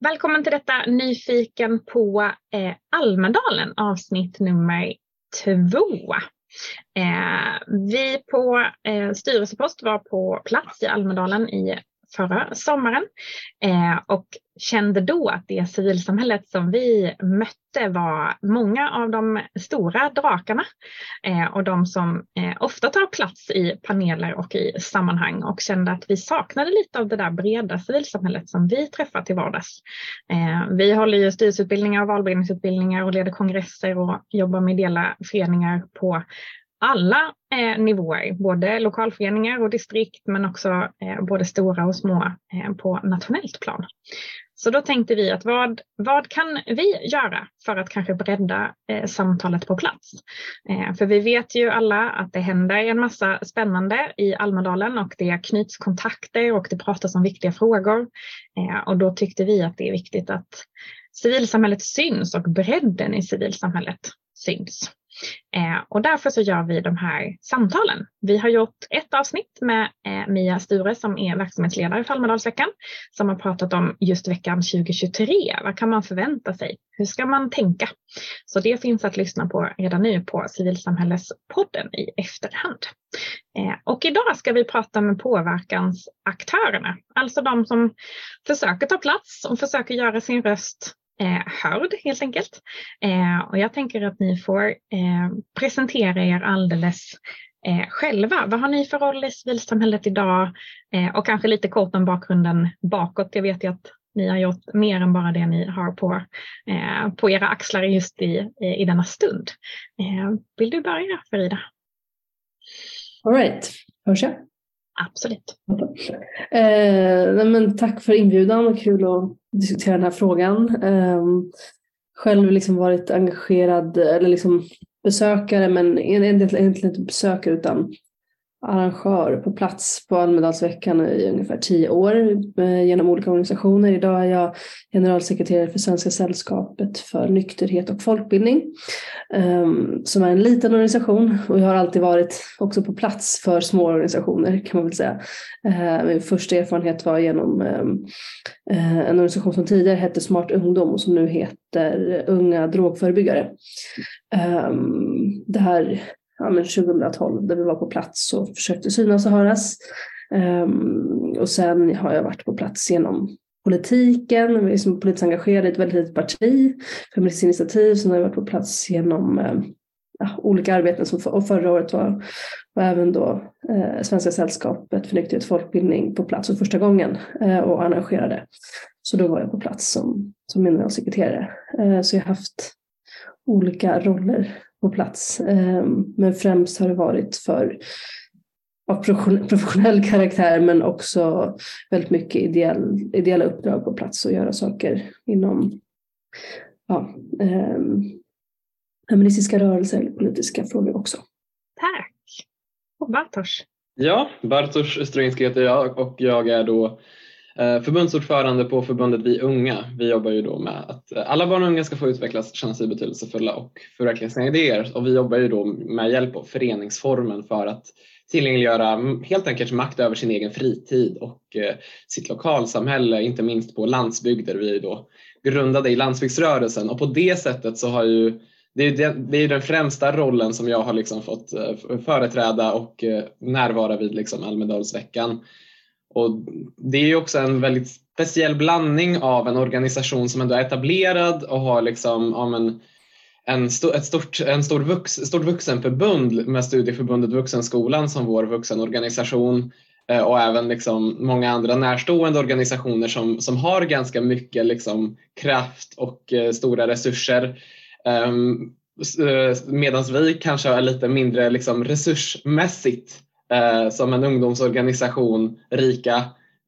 Välkommen till detta Nyfiken på eh, Almedalen avsnitt nummer två. Eh, vi på eh, styrelsepost var på plats i Almedalen i förra sommaren eh, och kände då att det civilsamhället som vi mötte var många av de stora drakarna eh, och de som eh, ofta tar plats i paneler och i sammanhang och kände att vi saknade lite av det där breda civilsamhället som vi träffar till vardags. Eh, vi håller ju styrelseutbildningar och valberedningsutbildningar och leder kongresser och jobbar med ideella föreningar på alla eh, nivåer, både lokalföreningar och distrikt men också eh, både stora och små eh, på nationellt plan. Så då tänkte vi att vad, vad kan vi göra för att kanske bredda eh, samtalet på plats? Eh, för vi vet ju alla att det händer en massa spännande i Almedalen och det knyts kontakter och det pratas om viktiga frågor. Eh, och då tyckte vi att det är viktigt att civilsamhället syns och bredden i civilsamhället syns. Eh, och därför så gör vi de här samtalen. Vi har gjort ett avsnitt med eh, Mia Sture som är verksamhetsledare för Almedalsveckan som har pratat om just veckan 2023. Vad kan man förvänta sig? Hur ska man tänka? Så det finns att lyssna på redan nu på Civilsamhällespodden i efterhand. Eh, och idag ska vi prata med påverkansaktörerna, alltså de som försöker ta plats och försöker göra sin röst eh, hörd helt enkelt. Eh, och jag tänker att ni får eh, presentera er alldeles eh, själva. Vad har ni för roll i civilsamhället idag? Eh, och kanske lite kort om bakgrunden bakåt. Jag vet ju att ni har gjort mer än bara det ni har på, eh, på era axlar just i, i denna stund. Eh, vill du börja Frida? All right, hörs jag? Absolut. Eh, men tack för inbjudan och kul att diskutera den här frågan. Eh, själv liksom varit engagerad eller liksom besökare men egentligen inte besökare utan arrangör på plats på Almedalsveckan i ungefär tio år eh, genom olika organisationer. Idag är jag generalsekreterare för Svenska sällskapet för nykterhet och folkbildning ehm, som är en liten organisation och jag har alltid varit också på plats för små organisationer kan man väl säga. Eh, min första erfarenhet var genom ehm, eh, en organisation som tidigare hette Smart ungdom och som nu heter Unga drogförebyggare. Ehm, det här ja, men 2012 där vi var på plats och försökte synas och höras. Um, och sen har jag varit på plats genom politiken, jag är som politiskt engagerad i ett väldigt litet parti, Feministiskt initiativ, sen har jag varit på plats genom ehm, ja, olika arbeten som för, och förra året var, var även då eh, Svenska sällskapet för nykterhet och folkbildning på plats för första gången eh, och arrangerade. Så då var jag på plats som, som generalsekreterare. Eh, så jag har haft olika roller på plats. Ehm, men främst har det varit för av professionell karaktär men också väldigt mycket ideell, ideella uppdrag på plats och göra saker inom ja, eh, feministiska rörelser eller politiska frågor också. Tack! Och Bartosz? Ja, Bartosz Stroinski heter jag och jag är då Eh, Eh, förbundsordförande på förbundet Vi Unga. Vi jobbar ju då med att eh, alla barn och unga ska få utvecklas, känna sig betydelsefulla och förverkliga sina idéer. Och vi jobbar ju då med hjälp av föreningsformen för att tillgängliggöra helt enkelt makt över sin egen fritid och eh, sitt lokalsamhälle, inte minst på landsbygder. Vi är då grundade i landsbygdsrörelsen och på det sättet så har ju det är, det är den främsta rollen som jag har liksom fått företräda och närvara vid liksom Almedalsveckan. Och det är ju också en väldigt speciell blandning av en organisation som ändå är etablerad och har liksom, ja, men, en, ett stort, en stor vux, stort vuxenförbund med Studieförbundet Vuxenskolan som vår vuxenorganisation eh, och även liksom många andra närstående organisationer som, som har ganska mycket liksom kraft och eh, stora resurser. Ehm, um, eh, Medan vi kanske är lite mindre liksom resursmässigt eh, som en ungdomsorganisation, RIKA,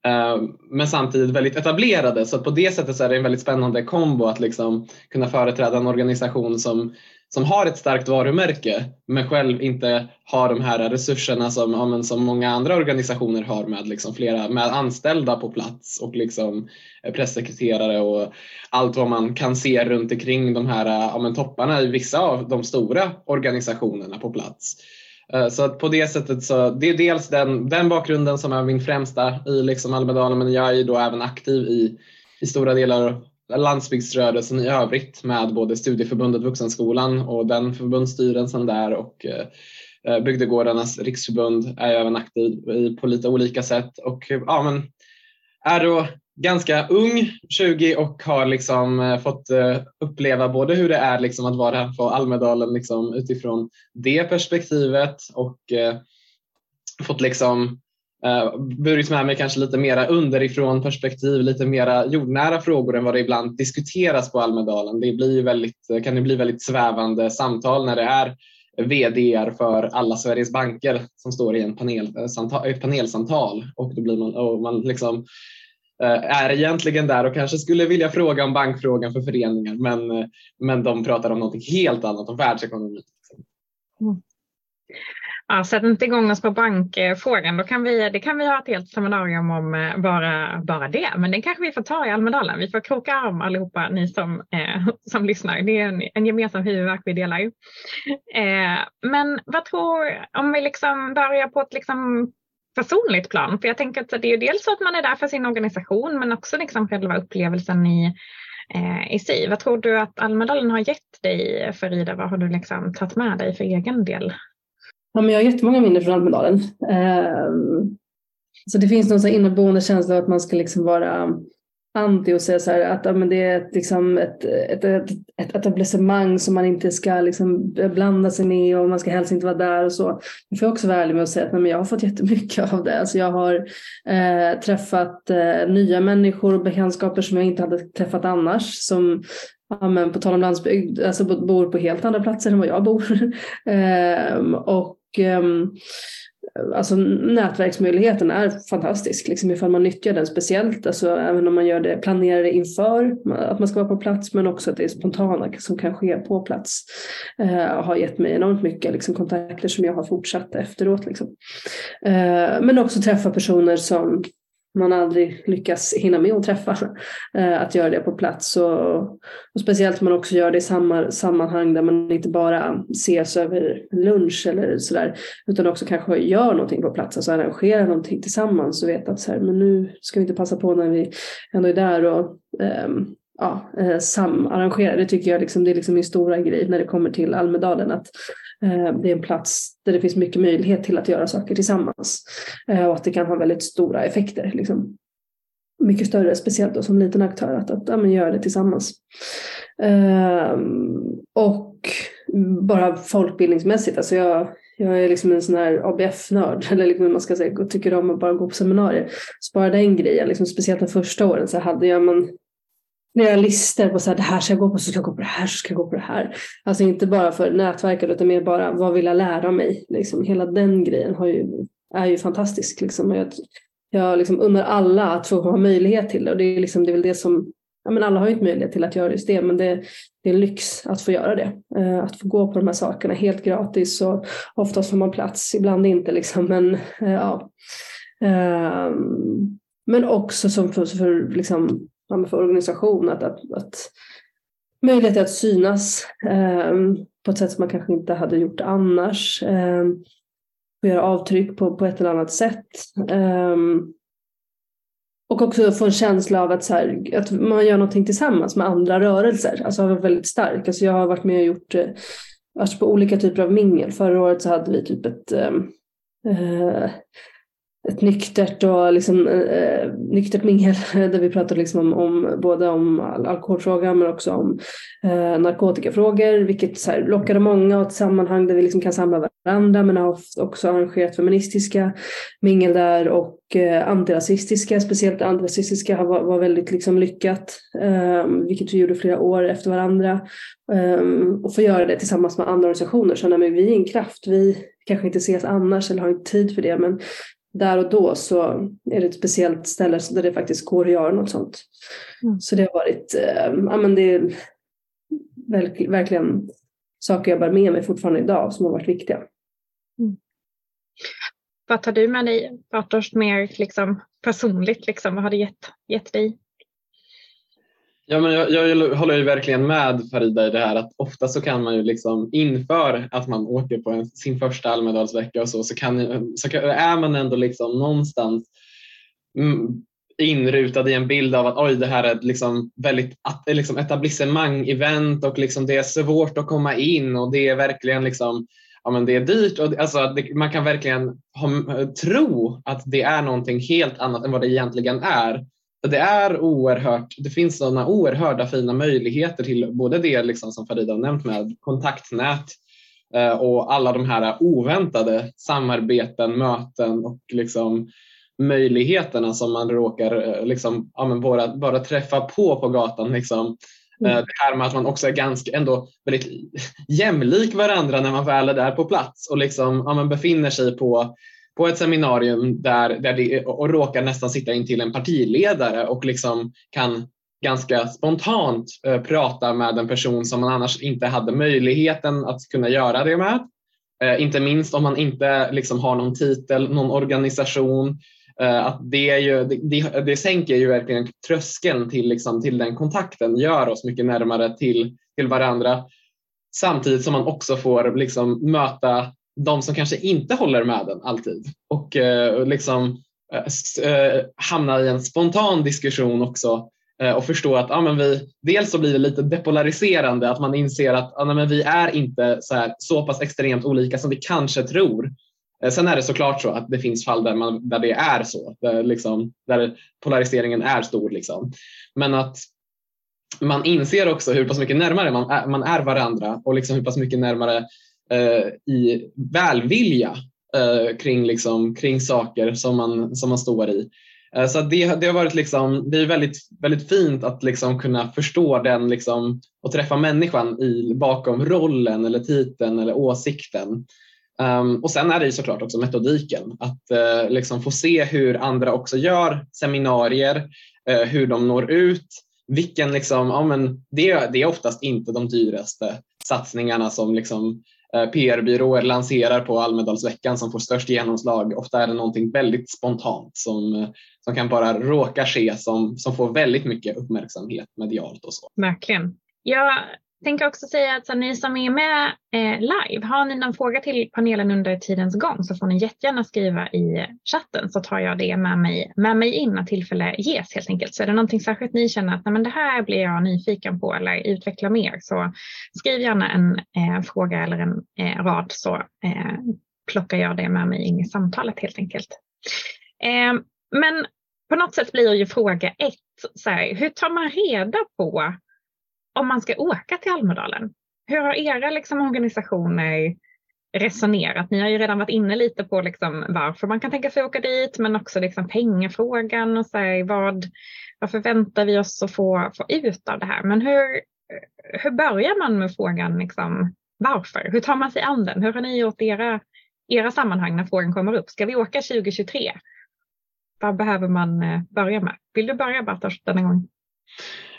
eh, men samtidigt väldigt etablerade. Så på det sättet så är det en väldigt spännande kombo att liksom kunna företräda en organisation som, som har ett starkt varumärke men själv inte har de här resurserna som, ja, som många andra organisationer har med, liksom flera, med anställda på plats och liksom eh, pressekreterare och allt vad man kan se runt omkring de här eh, ja, men topparna i vissa av de stora organisationerna på plats. Eh, så att på det sättet så, det är dels den, den bakgrunden som är min främsta i liksom Almedalen men jag är ju då även aktiv i, i stora delar av landsbygdsrörelsen i övrigt med både Studieförbundet Vuxenskolan och den förbundsstyrelsen där och eh, eh Bygdegårdarnas riksförbund är jag även aktiv i på lite olika sätt. Och ja, men är då ganska ung, 20 och har liksom eh, fått eh, uppleva både hur det är liksom att vara på Almedalen liksom utifrån det perspektivet och eh, fått liksom uh, burit med mig kanske lite mera underifrån perspektiv, lite mera jordnära frågor än vad det ibland diskuteras på Almedalen. Det blir väldigt, kan det bli väldigt svävande samtal när det är VD för alla Sveriges banker som står i en panel, ett panelsamtal och då blir man, och man liksom Eh, Eh, är egentligen där och kanske skulle vilja fråga om bankfrågan för föreningar men, eh, men de pratar om något helt annat, om världsekonomi. Mm. Ja, sätt inte igång oss på bankfrågan. Då kan vi, det kan vi ha ett helt seminarium om eh, bara, bara det. Men det kanske vi får ta i Almedalen. Vi får kroka arm allihopa, ni som, eh, som lyssnar. Det är en, en gemensam huvudvärk vi delar. Eh, men vad tror, om vi liksom börjar på ett liksom personligt plan. För jag tänker att det är ju dels så att man är där för sin organisation men också liksom själva upplevelsen i, eh, i sig. Vad tror du att Almedalen har gett dig Farida? Vad har du liksom tagit med dig för egen del? Ja, men jag har jättemånga minnen från Almedalen. Eh, så det finns någon så inneboende känsla av att man ska liksom vara anti och säga så här att ja, men det är ett, liksom ett, ett, ett, ett etablissemang som man inte ska liksom blanda sig med och man ska helst inte vara där och så. Jag får också vara ärlig med att säga att nej, men jag har fått jättemycket av det. Alltså jag har eh, träffat eh, nya människor och bekantskaper som jag inte hade träffat annars som ja, men på tal om landsbygd, alltså bor på helt andra platser än vad jag bor. eh, och ehm, alltså nätverksmöjligheten är fantastisk liksom ifall man nyttjar den speciellt, alltså även om man gör det, planerar det inför att man ska vara på plats men också att det är spontana som kan ske på plats eh, har gett mig enormt mycket liksom, kontakter som jag har fortsatt efteråt. Liksom. Eh, men också träffa personer som man aldrig lyckas hinna med att träffa. Eh, att göra det på plats och, och speciellt om man också gör det i samma sammanhang där man inte bara ses över lunch eller sådär utan också kanske gör någonting på plats, alltså arrangerar någonting tillsammans och vet att så här, men nu ska vi inte passa på när vi ändå är där och um, ja, eh, samarrangera. Det tycker jag liksom, det är liksom min stora grej när det kommer till Almedalen. Att Eh, det är en plats där det finns mycket möjlighet till att göra saker tillsammans. Eh, och att det kan ha väldigt stora effekter. Liksom. Mycket större, speciellt då som liten aktör, att, att ja, men göra det tillsammans. Ehm, och bara folkbildningsmässigt, alltså jag, jag är liksom en sån här ABF-nörd, eller liksom man ska säga, tycker om att bara gå på seminarier. Så bara den grejen, liksom, speciellt de första åren så hade jag man när jag listor på så här, det här ska jag gå på, så ska jag gå på det här, så ska jag gå på det här. Alltså inte bara för nätverket utan mer bara vad vill jag lära mig? Liksom, hela den grejen har ju, är ju fantastisk. Liksom. Jag, jag liksom unnar alla att få ha möjlighet till det och det är, liksom, det är väl det som Ja, men alla har ju inte möjlighet till att göra just det, men det, det är en lyx att få göra det. Uh, att få gå på de här sakerna helt gratis och oftast får man plats, ibland inte. Liksom, men, uh, ja. Uh, men också som för, för liksom, för organisation att, att, att möjlighet att synas eh, på ett sätt som man kanske inte hade gjort annars. Eh, och göra avtryck på, på ett eller annat sätt. Eh, och också få en känsla av att, så här, att man gör någonting tillsammans med andra rörelser. Alltså har varit väldigt stark. Alltså jag har varit med och gjort eh, alltså på olika typer av mingel. Förra året så hade vi typ ett ehm, eh, ett nyktert och liksom, eh, eh nyktert mingel där vi pratade liksom om, om både om alkoholfrågan men också om eh, narkotikafrågor vilket så här, lockade många och ett sammanhang där vi liksom kan samla varandra men har också arrangerat feministiska mingel där och eh, antirasistiska, speciellt antirasistiska var, var väldigt liksom lyckat eh, vilket vi gjorde flera år efter varandra ehm, och få göra det tillsammans med andra organisationer. Så men vi är en kraft, vi kanske inte ses annars eller har inte tid för det men där och då så är det ett speciellt ställe där det faktiskt går att göra något sånt. Mm. Så det har varit, eh, ja men det är verk, verkligen saker jag bär med mig fortfarande idag som har varit viktiga. Mm. Vad tar du med dig, Bartosz, mer liksom personligt? Liksom, vad har det gett, gett dig? Ja, men jag, jag, håller ju verkligen med Farida i det här att ofta så kan man ju liksom inför att man åker på en, sin första Almedalsvecka och så, så, kan, så kan, är man ändå liksom någonstans mm, inrutad i en bild av att oj, det här är ett liksom väldigt eh, liksom etablissemang-event och liksom det är svårt att komma in och det är verkligen liksom, ja, men det är dyrt. Och, alltså, det, man kan verkligen ha, tro att det är någonting helt annat än vad det egentligen är. Det är oerhört, det finns sådana oerhörda fina möjligheter till både det liksom som Farida har nämnt med kontaktnät eh, och alla de här oväntade samarbeten, möten och liksom möjligheterna som man råkar eh, liksom, ja, bara, bara träffa på på gatan. Liksom. Mm. Eh, det här med att man också är ganska ändå väldigt jämlik varandra när man väl är där på plats och liksom, ja, befinner sig på, på ett seminarium där, där det, och råkar nästan sitta in till en partiledare och liksom kan ganska spontant eh, prata med en person som man annars inte hade möjligheten att kunna göra det med. Eh, inte minst om man inte liksom har någon titel, någon organisation Eh, att det, är ju, det, det sänker ju verkligen tröskeln till, liksom, till den kontakten, gör oss mycket närmare till, till varandra. Samtidigt som man också får liksom, möta de som kanske inte håller med den alltid och eh, liksom, eh, eh hamna i en spontan diskussion också eh, och förstå att ah, men vi, dels så blir det lite depolariserande att man inser att ja, men vi är inte så, här, så pass extremt olika som vi kanske tror Eh, sen är det såklart så att det finns fall där, man, där det är så, där, liksom, där polariseringen är stor. Liksom. Men att man inser också hur pass mycket närmare man är, man är varandra och liksom hur pass mycket närmare eh, i välvilja eh, kring, liksom, kring saker som man, som man står i. Eh, så det, det har varit liksom, det är väldigt, väldigt fint att liksom kunna förstå den liksom, och träffa människan i, bakom rollen eller titeln eller åsikten. Um, och sen är det ju såklart också metodiken, att uh, liksom få se hur andra också gör seminarier, uh, hur de når ut, vilken liksom, ja, men det, det är oftast inte de dyraste satsningarna som liksom, uh, Eh, PR-byråer lanserar på Almedalsveckan som får störst genomslag. Ofta är det någonting väldigt spontant som, eh, som kan bara råka ske som, som får väldigt mycket uppmärksamhet medialt och så. Verkligen. Jag tänker också säga att så ni som är med eh, live, har ni någon fråga till panelen under tidens gång så får ni jättegärna skriva i chatten så tar jag det med mig, med mig in när tillfälle ges helt enkelt. Så är det någonting särskilt ni känner att Nej, men det här blir jag nyfiken på eller utveckla mer så skriv gärna en eh, fråga eller en eh, rad så eh, plockar jag det med mig in i samtalet helt enkelt. Eh, men på något sätt blir ju fråga ett, så här, hur tar man reda på om man ska åka till Almedalen, hur har era liksom, organisationer resonerat? Ni har ju redan varit inne lite på liksom, varför man kan tänka sig åka dit, men också liksom, pengafrågan och så här, vad, vad förväntar vi oss att få, få ut av det här? Men hur, hur börjar man med frågan liksom, varför? Hur tar man sig an den? Hur har ni gjort era, era sammanhang när frågan kommer upp? Ska vi åka 2023? Vad behöver man eh, börja med? Vill du börja Bartosz denna gång?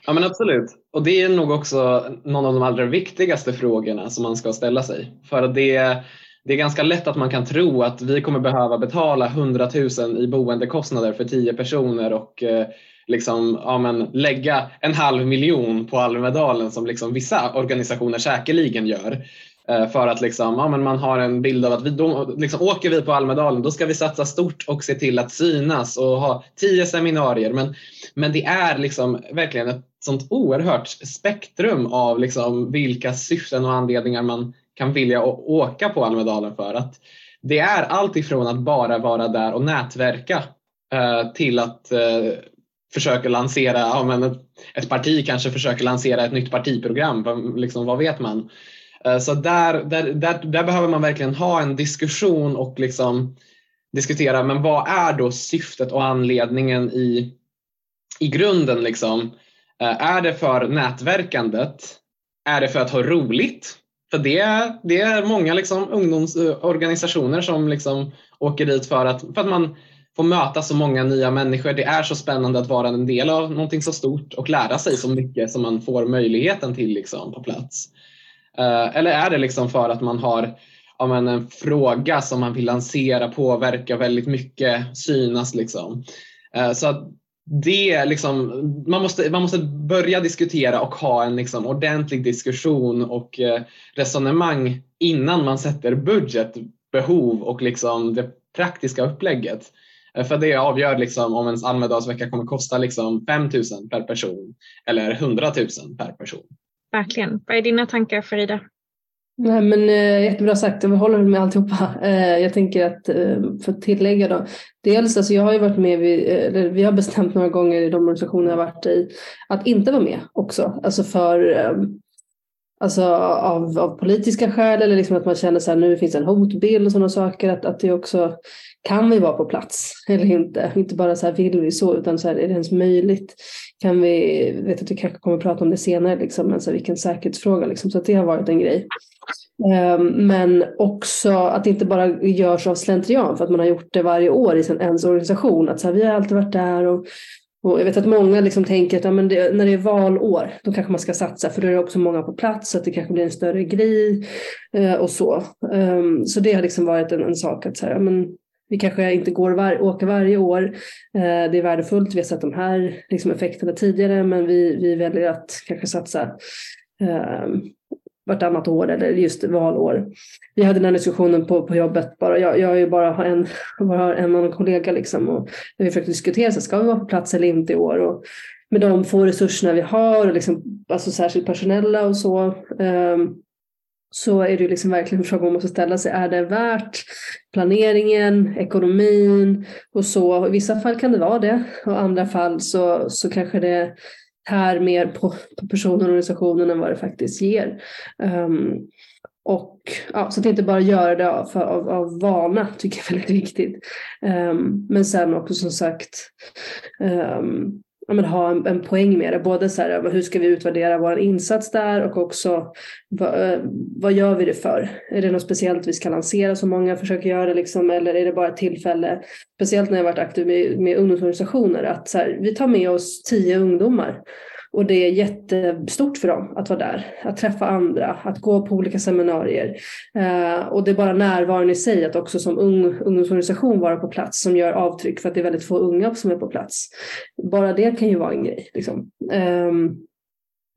Ja men absolut. Och det är nog också någon av de allra viktigaste frågorna som man ska ställa sig. För det, det är ganska lätt att man kan tro att vi kommer behöva betala 100 000 i boendekostnader för 10 personer och eh, liksom, ja, men, lägga en halv miljon på Almedalen som liksom vissa organisationer säkerligen gör. Eh, för att liksom, ja, men man har en bild av att vi, då, liksom, åker vi på Almedalen då ska vi satsa stort och se till att synas och ha tio seminarier. Men, men det är liksom verkligen ett sånt oerhört spektrum av liksom vilka syften och anledningar man kan vilja åka på Almedalen för. Att det är allt ifrån att bara vara där och nätverka eh, till att eh, försöka lansera, ja, men ett, ett, parti kanske försöker lansera ett nytt partiprogram, liksom, vad vet man? Eh, så där, där, där, där, behöver man verkligen ha en diskussion och liksom diskutera, men vad är då syftet och anledningen i, i grunden? Liksom? Eh, är det för nätverkandet? Är det för att ha roligt? För det, det är många liksom ungdomsorganisationer som liksom åker dit för att, för att man får möta så många nya människor. Det är så spännande att vara en del av någonting så stort och lära sig så mycket som man får möjligheten till liksom på plats. Eh, eller är det liksom för att man har ja, men en fråga som man vill lansera, påverka väldigt mycket, synas liksom. Eh, så att det liksom, man, måste, man måste börja diskutera och ha en liksom ordentlig diskussion och eh, resonemang innan man sätter budget, behov och liksom det praktiska upplägget. För det avgör liksom om ens Almedalsvecka kommer kosta liksom 5 000 per person eller 100 000 per person. Verkligen. Vad är dina tankar Farida? Nej, men, eh, jättebra sagt, jag håller med alltihopa. Eh, jag tänker att eh, för att tillägga då. Dels, alltså jag har ju varit med, vid, eh, eller vi har bestämt några gånger i de organisationer jag varit i att inte vara med också. Alltså för eh, Alltså av, av politiska skäl eller liksom att man känner så här nu finns en hotbild och sådana saker. Att, att det också kan vi vara på plats eller inte? Inte bara så här vill vi så utan så här är det ens möjligt? Kan vi, vet att vi kanske kommer att prata om det senare, liksom, men så vilken säkerhetsfråga liksom, så att det har varit en grej. Ehm, men också att det inte bara görs av slentrian för att man har gjort det varje år i sin ens organisation. Att så här, vi har alltid varit där och och jag vet att många liksom tänker att ja, men det, när det är valår då kanske man ska satsa för då är det också många på plats så att det kanske blir en större grej eh, och så. Um, så det har liksom varit en, en sak att säga, men vi kanske inte går var, åker varje år. Eh, det är värdefullt, vi har sett de här liksom, effekterna tidigare men vi, vi väljer att kanske satsa eh, vartannat år eller just valår. Vi hade den här diskussionen på, på jobbet, bara, jag, jag är ju bara en, bara en annan kollega liksom och vi försökte diskutera, så ska vi vara på plats eller inte i år? Och med de få resurserna vi har, och liksom, alltså särskilt personella och så, um, så är det liksom verkligen en fråga man måste ställa sig. Är det värt planeringen, ekonomin och så? I vissa fall kan det vara det och i andra fall så, så kanske det tär mer på, på personen och organisationen än vad det faktiskt ger. Um, och ja, så att inte bara göra det av, av, av vana tycker jag är väldigt viktigt. Um, ehm, men sen också som sagt um, ja, men ha en, en poäng med det. Både så här, hur ska vi utvärdera vår insats där och också vad, eh, vad gör vi det för? Är det något speciellt vi ska lansera som många försöker göra liksom, eller är det bara ett tillfälle, speciellt när jag varit aktiv med, med ungdomsorganisationer, att så här, vi tar med oss tio ungdomar och det är jättestort för dem att vara där, att träffa andra, att gå på olika seminarier. Eh, och det är bara närvaron i sig, att också som ung, ungdomsorganisation vara på plats som gör avtryck för att det är väldigt få unga som är på plats. Bara det kan ju vara en grej. Liksom. Eh,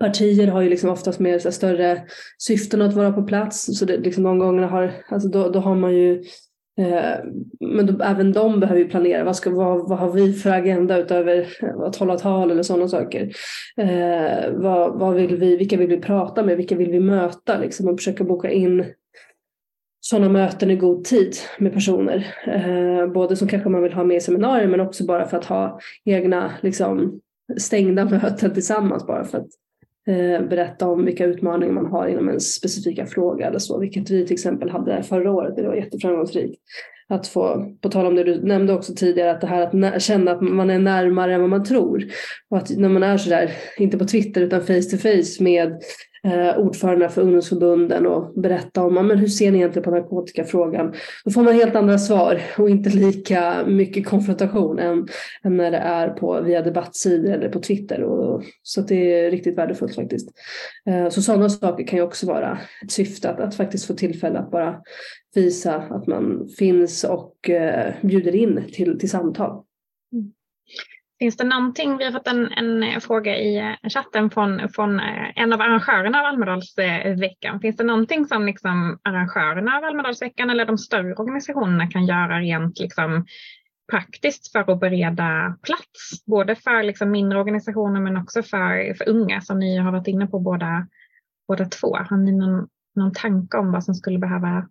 partier har ju liksom oftast mer större syften att vara på plats. Så det, liksom de gångerna har, alltså då, då har man ju Eh, men då, även de behöver ju planera. Vad, ska, vad, vad har vi för agenda utöver eh, att hålla tal eller sådana saker? Eh, vad, vad vill vi, vilka vill vi prata med? Vilka vill vi möta? Liksom, och försöka boka in sådana möten i god tid med personer. Eh, både som kanske man vill ha med i seminarier men också bara för att ha egna liksom, stängda möten tillsammans bara för att Eh, berätta om vilka utmaningar man har inom en specifika fråga eller så, vilket vi till exempel hade förra året. Det var jätteframgångsrikt. Att få, på tal om det du nämnde också tidigare, att det här att känna att man är närmare än vad man tror. Och att när man är sådär, inte på Twitter utan face to face med eh, ordförande för ungdomsförbunden och berätta om men hur ser ni egentligen på narkotikafrågan. Då får man helt andra svar och inte lika mycket konfrontation än, än när det är på, via debattsidor eller på Twitter. Och, så det är riktigt värdefullt faktiskt. Eh, så sådana saker kan ju också vara ett syfte att, att faktiskt få tillfälle att bara visa att man finns och eh, bjuder in till, till samtal. Finns det någonting, vi har fått en, en fråga i eh, chatten från, från eh, en av arrangörerna av Almedalsveckan. Finns det någonting som liksom arrangörerna av Almedalsveckan eller de större organisationerna kan göra rent liksom praktiskt för att bereda plats? Både för liksom mindre organisationer men också för, för unga som ni har varit inne på båda, båda två. Har ni någon, någon tanke om vad som skulle behöva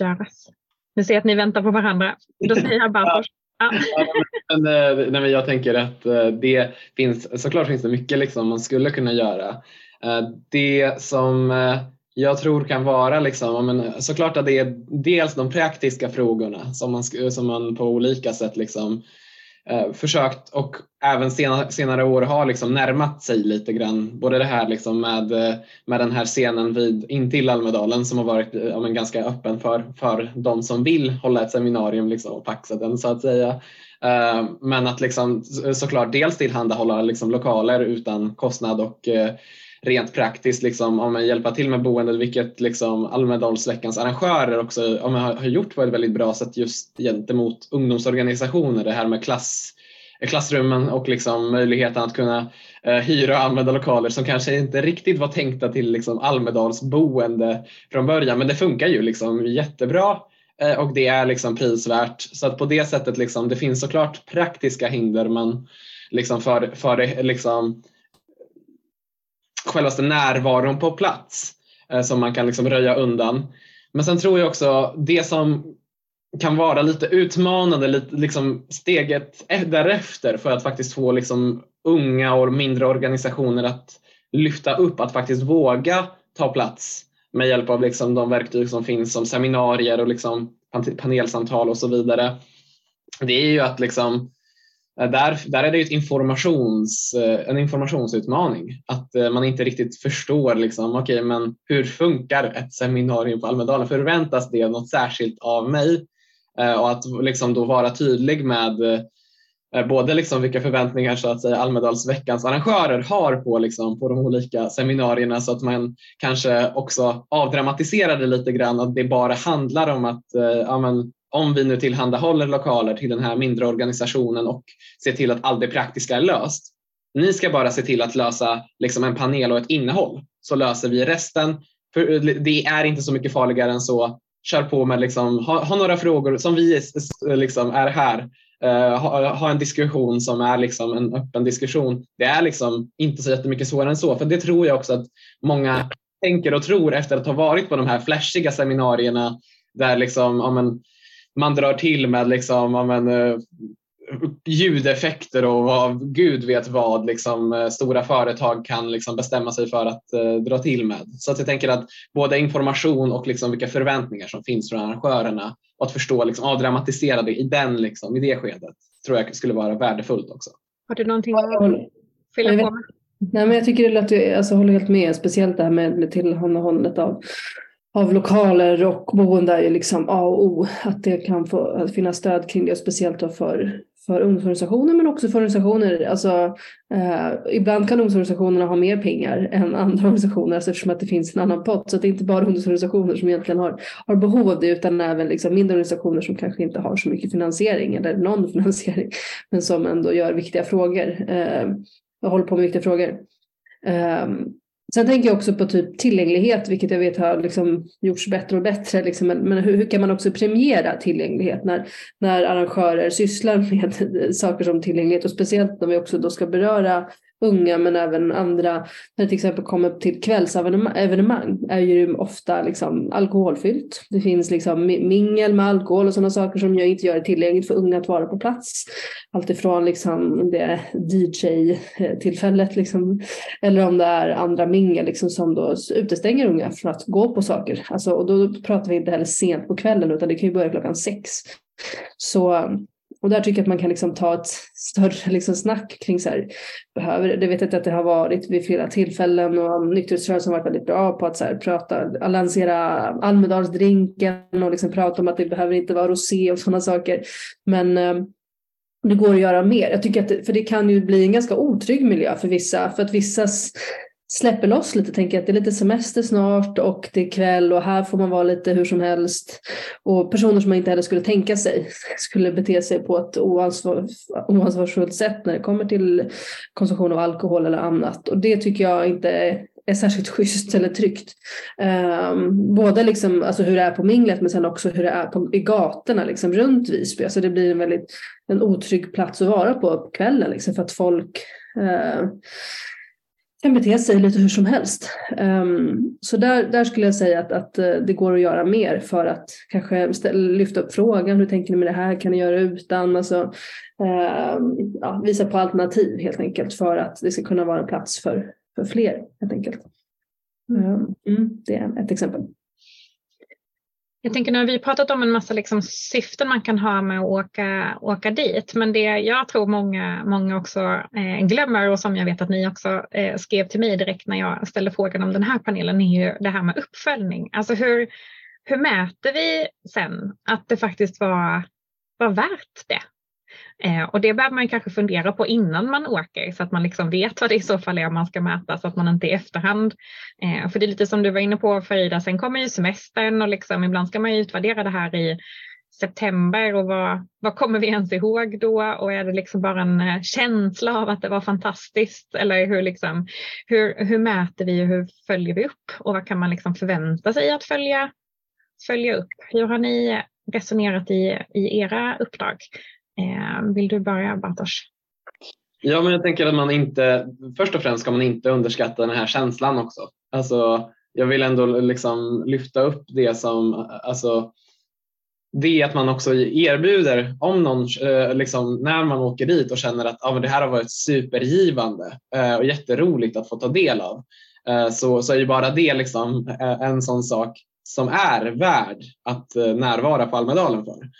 göras? Nu ser jag att ni väntar på varandra. Då säger jag bara först. Ah. Ja. men, eh, nej, men jag tänker att eh, det finns, såklart finns det mycket liksom man skulle kunna göra. Eh, det som jag tror kan vara liksom, men såklart att det är dels de praktiska frågorna som man, som man på olika sätt liksom eh, Eh, försökt och även senare, senare år har liksom närmat sig lite grann. Både det här liksom med, eh, med den här scenen vid, intill Almedalen som har varit eh, ja, men ganska öppen för, för de som vill hålla ett seminarium liksom, och paxa den så att säga. Eh, men att liksom, såklart dels tillhandahålla liksom, lokaler utan kostnad och eh, rent praktiskt liksom, om man hjälpa till med boendet, vilket liksom Almedalsveckans arrangörer också om man har, gjort på ett väldigt bra sätt just gentemot ungdomsorganisationer. Det här med klass, klassrummen och liksom möjligheten att kunna eh, hyra och använda lokaler som kanske inte riktigt var tänkta till liksom Almedalsboende från början. Men det funkar ju liksom jättebra eh, och det är liksom prisvärt. Så att på det sättet, liksom, det finns såklart praktiska hinder men liksom för, för det, liksom, självaste närvaron på plats eh, som man kan liksom röja undan. Men sen tror jag också det som kan vara lite utmanande, lite liksom steget eh, därefter för att faktiskt få liksom unga och mindre organisationer att lyfta upp, att faktiskt våga ta plats med hjälp av liksom de verktyg som finns som seminarier och liksom panelsamtal och så vidare. Det är ju att liksom, Eh, där, där är det ju informations, eh, en informationsutmaning. Att eh, man inte riktigt förstår liksom, okay, men hur funkar ett seminarium på Almedalen? Förväntas det något särskilt av mig? Och att liksom då vara tydlig med både liksom vilka förväntningar så att säga Almedalsveckans arrangörer har på, liksom, på de olika seminarierna så att man kanske också avdramatiserar det lite grann att det bara handlar om att eh, ja, men, om vi nu tillhandahåller lokaler till den här mindre organisationen och ser till att allt det praktiska är löst. Ni ska bara se till att lösa liksom en panel och ett innehåll så löser vi resten. För eh, det är inte så mycket farligare än så kör på med liksom, ha, ha några frågor som vi eh, eh, liksom är här. Uh, ha, ha, en diskussion som är liksom en öppen diskussion. Det är liksom inte så jättemycket svårare än så. För det tror jag också att många tänker och tror efter att ha varit på de här flashiga seminarierna där liksom, ja, men, man drar till med liksom, men, uh, ljudeffekter och vad, gud vet vad liksom, eh, stora företag kan liksom bestämma sig för att eh, dra till med. Så att jag tänker att både information och liksom vilka förväntningar som finns från arrangörerna och att förstå, liksom, avdramatisera det i, den, liksom, i det skedet tror jag skulle vara värdefullt också. Har du någonting att fylla på med? Nej, men jag tycker att du alltså, håller helt med, speciellt det här med tillhandahållandet av av lokaler och boende är ju liksom A och O. Att det kan få att finnas stöd kring det, speciellt då för, för ungdomsorganisationer men också för organisationer. Alltså, eh, ibland kan ungdomsorganisationerna ha mer pengar än andra organisationer alltså eftersom att det finns en annan pott. Så det är inte bara ungdomsorganisationer som egentligen har, har behov av det utan även liksom mindre organisationer som kanske inte har så mycket finansiering eller någon finansiering men som ändå gör viktiga frågor eh, och håller på med viktiga frågor. Um, Sen tänker jag också på typ tillgänglighet, vilket jag vet har liksom gjorts bättre och bättre. Liksom. Men, men hur, hur, kan man också premiera tillgänglighet när, när arrangörer sysslar med saker som tillgänglighet och speciellt när vi också då ska beröra unga men även andra. När det till exempel kommer till kvällsevenemang är ju ofta liksom alkoholfyllt. Det finns liksom mingel med alkohol och sådana saker som jag inte gör det tillgängligt för unga att vara på plats. Alltifrån liksom det DJ-tillfället liksom, eller om det är andra mingel liksom som då utestänger unga från att gå på saker. Alltså, och då pratar vi inte heller sent på kvällen utan det kan ju börja klockan sex. Så och där tycker jag att man kan liksom ta ett större liksom snack kring så här, behöver, det vet jag att det har varit vid flera tillfällen och nykterhetsrörelsen har varit väldigt bra på att så här, prata, lansera Almedalsdrinken och liksom prata om att det behöver inte vara rosé och sådana saker. Men eh, det går att göra mer. Jag tycker att det, för det kan ju bli en ganska otrygg miljö för vissa, för att vissas släpper loss lite, tänker att det är lite semester snart och det är kväll och här får man vara lite hur som helst. Och personer som man inte heller skulle tänka sig skulle bete sig på ett oansvar, oansvarsfullt sätt när det kommer till konsumtion av alkohol eller annat. Och det tycker jag inte är särskilt schysst eller tryggt. Um, både liksom, alltså hur det är på minglet men sen också hur det är på, i gatorna liksom, runt Visby. Alltså det blir en väldigt en otrygg plats att vara på på kvällen liksom, för att folk uh, kan bete sig lite hur som helst. Ehm, så där, där skulle jag säga att, att eh, det går att göra mer för att kanske ställa, lyfta upp frågan. Hur tänker ni med det här? Kan ni göra utan? Alltså, ehm, ja, visa på alternativ helt enkelt för att det ska kunna vara en plats för, för fler helt enkelt. Ehm, mm, det är ett exempel. Jag tänker nu har vi pratat om en massa liksom syften man kan ha med att åka, åka dit, men det jag tror många, många också eh, glömmer och som jag vet att ni också eh, skrev till mig direkt när jag ställde frågan om den här panelen är ju det här med uppföljning. Alltså hur, hur mäter vi sen att det faktiskt var, var värt det? Eh, och det behöver man kanske fundera på innan man åker så att man liksom vet vad det i så fall är man ska mäta så att man inte i efterhand. Eh, för det är lite som du var inne på Farida, sen kommer ju semestern och liksom, ibland ska man ju utvärdera det här i september och vad, vad kommer vi ens ihåg då och är det liksom bara en eh, känsla av att det var fantastiskt eller hur, liksom, hur, hur mäter vi och hur följer vi upp och vad kan man liksom förvänta sig att följa, följa upp? Hur har ni resonerat i, i era uppdrag. Eh, vill du börja Bartosz? Ja, men jag tänker att man inte, först och främst ska man inte underskatta den här känslan också. Alltså, jag vill ändå liksom lyfta upp det som, alltså, det att man också erbjuder, om någon, eh, liksom, när man åker dit och känner att ah, men det här har varit supergivande eh, och jätteroligt att få ta del av, så, så är ju bara det liksom en sån sak som är värd att närvara på Almedalen för.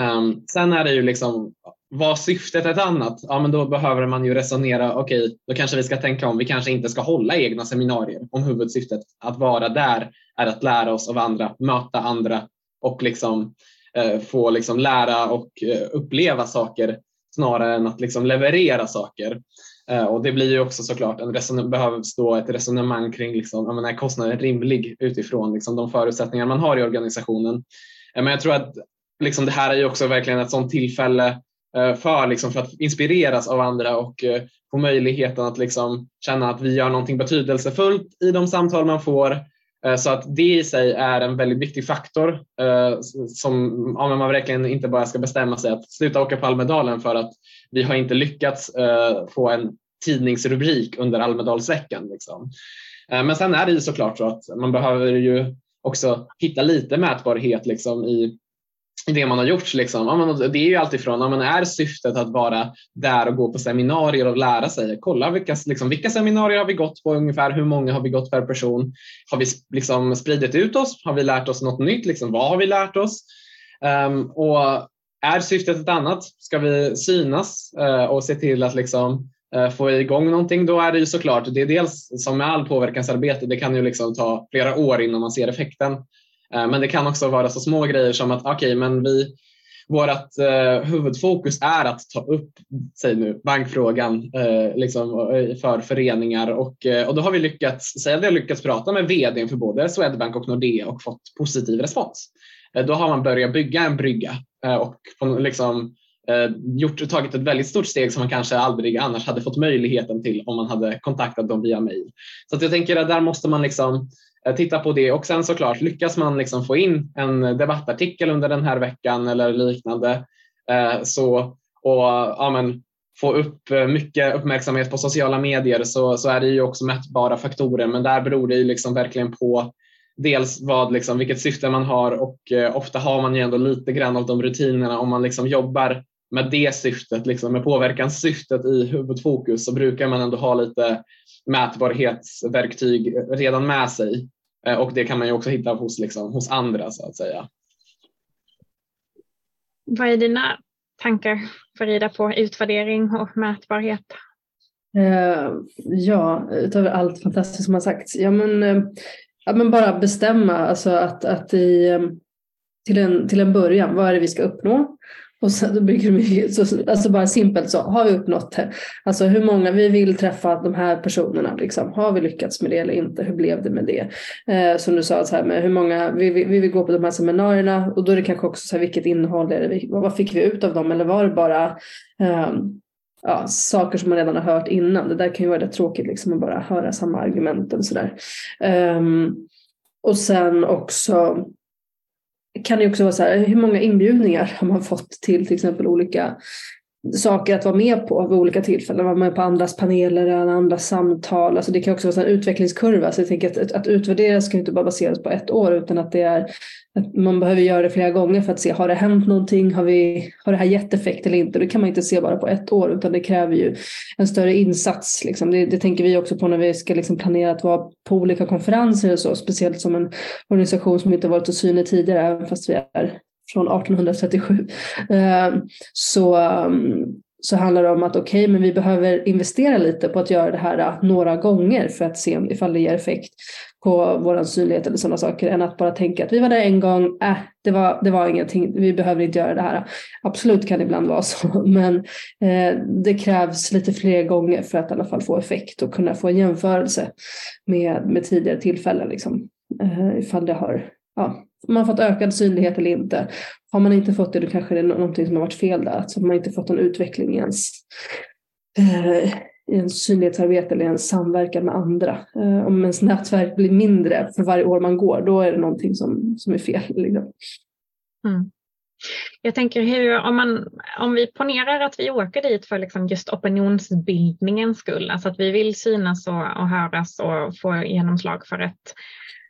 Um, sen är det ju liksom, var syftet ett annat? Ja, men då behöver man ju resonera, okej, okay, då kanske vi ska tänka om, vi kanske inte ska hålla egna seminarier om huvudsyftet att vara där är att lära oss av andra, möta andra och liksom eh, få liksom lära och eh, uppleva saker snarare än att liksom leverera saker. Eh, och det blir ju också såklart, en behövs då ett resonemang kring liksom, menar, är kostnaden rimlig utifrån liksom, de förutsättningar man har i organisationen. Eh, men jag tror att liksom, det här är ju också verkligen ett sådant tillfälle eh, för, liksom, för att inspireras av andra och eh, få möjligheten att liksom, känna att vi gör någonting betydelsefullt i de samtal man får. Eh, så att det i sig är en väldigt viktig faktor som ja, man verkligen inte bara ska bestämma sig att sluta åka på Almedalen för att vi har inte lyckats få en tidningsrubrik under Almedalsveckan. Liksom. Men sen är det ju såklart så att man behöver ju också hitta lite mätbarhet liksom i det man har gjort. Liksom. Ja, det är ju alltifrån, ja, men är syftet att vara där och gå på seminarier och lära sig? Kolla vilka, liksom, vilka seminarier har vi gått på ungefär? Hur många har vi gått per person? Har vi liksom, spridit ut oss? Har vi lärt oss något nytt? Liksom, vad har vi lärt oss? Um, och är syftet ett annat? Ska vi synas uh, och se till att liksom, uh, få igång någonting? Då är det ju såklart, det är dels som med all påverkansarbete, det kan ju liksom ta flera år innan man ser effekten. Eh, men det kan också vara så små grejer som att okej, okay, men vi, vårt eh, huvudfokus är att ta upp säg nu, bankfrågan eh, liksom, eh, för föreningar och, eh, och då har vi lyckats, säg att vi har lyckats prata med vdn för både Swedbank och Nordea och fått positiv respons. Eh, då har man börjat bygga en brygga eh, och liksom, gjort, tagit ett väldigt stort steg som man kanske aldrig annars hade fått möjligheten till om man hade kontaktat dem via mail. Så att jag tänker att där måste man liksom Eh, titta på det. Och sen såklart lyckas man liksom få in en debattartikel under den här veckan eller liknande eh, så, och ja, men, få upp eh, mycket uppmärksamhet på sociala medier så, så är det ju också mätbara faktorer. Men där beror det ju liksom verkligen på dels vad, liksom, vilket syfte man har och eh, ofta har man ju ändå lite grann av de rutinerna. Om man liksom jobbar med det syftet, liksom, med påverkanssyftet i huvudfokus så brukar man ändå ha lite mätbarhetsverktyg redan med sig eh, och det kan man ju också hitta hos, liksom, hos andra så att säga. Vad är dina tankar Farida på utvärdering och mätbarhet? Uh, ja, utöver allt fantastiskt som har sagts. Ja, men, uh, ja, men bara bestämma alltså att, att i, um, till, en, till en början, vad är det vi ska uppnå? Och så, då brukar de, så, alltså bara simpelt så, har vi uppnått det? Alltså hur många, vi vill träffa de här personerna, liksom. har vi lyckats med det eller inte? Hur blev det med det? Eh, som du sa, så här, med hur många, vi, vi, vi vill gå på de här seminarierna och då är det kanske också så här, vilket innehåll är det, vad fick vi ut av dem? Eller var det bara eh, ja, saker som man redan har hört innan? Det där kan ju vara rätt tråkigt liksom, att bara höra samma argument och sådär. Eh, och sen också kan det också vara så här, hur många inbjudningar har man fått till till exempel olika saker att vara med på vid olika tillfällen. Vara med på andras paneler eller andras samtal. Alltså det kan också vara en utvecklingskurva. Så jag tänker att, att, att utvärdera ska inte bara baseras på ett år utan att det är att man behöver göra det flera gånger för att se har det hänt någonting, har, vi, har det här gett effekt eller inte. Det kan man inte se bara på ett år utan det kräver ju en större insats. Liksom. Det, det tänker vi också på när vi ska liksom planera att vara på olika konferenser och så, speciellt som en organisation som inte varit så synlig tidigare, även fast vi är från 1837. Ehm, så, ehm, så handlar det om att okej, okay, men vi behöver investera lite på att göra det här äh, några gånger för att se ifall det ger effekt på vår synlighet eller sådana saker än att bara tänka att vi var där en gång, äh, det var, det var ingenting, vi behöver inte göra det här. Absolut kan det ibland vara så, men eh, det krävs lite fler gånger för att i alla fall få effekt och kunna få en jämförelse med, med tidigare tillfällen. Liksom. Eh, ifall det har ja, man har fått ökad synlighet eller inte. Har man inte fått det då kanske det är någonting som har varit fel där. Alltså man har inte fått en utveckling i ens, eh, i ens synlighetsarbete eller i ens samverkan med andra. Eh, om ens nätverk blir mindre för varje år man går då är det någonting som, som är fel. Liksom. Mm. Jag tänker hur, om, man, om vi ponerar att vi åker dit för liksom just opinionsbildningens skull, alltså att vi vill synas och, och höras och få genomslag för ett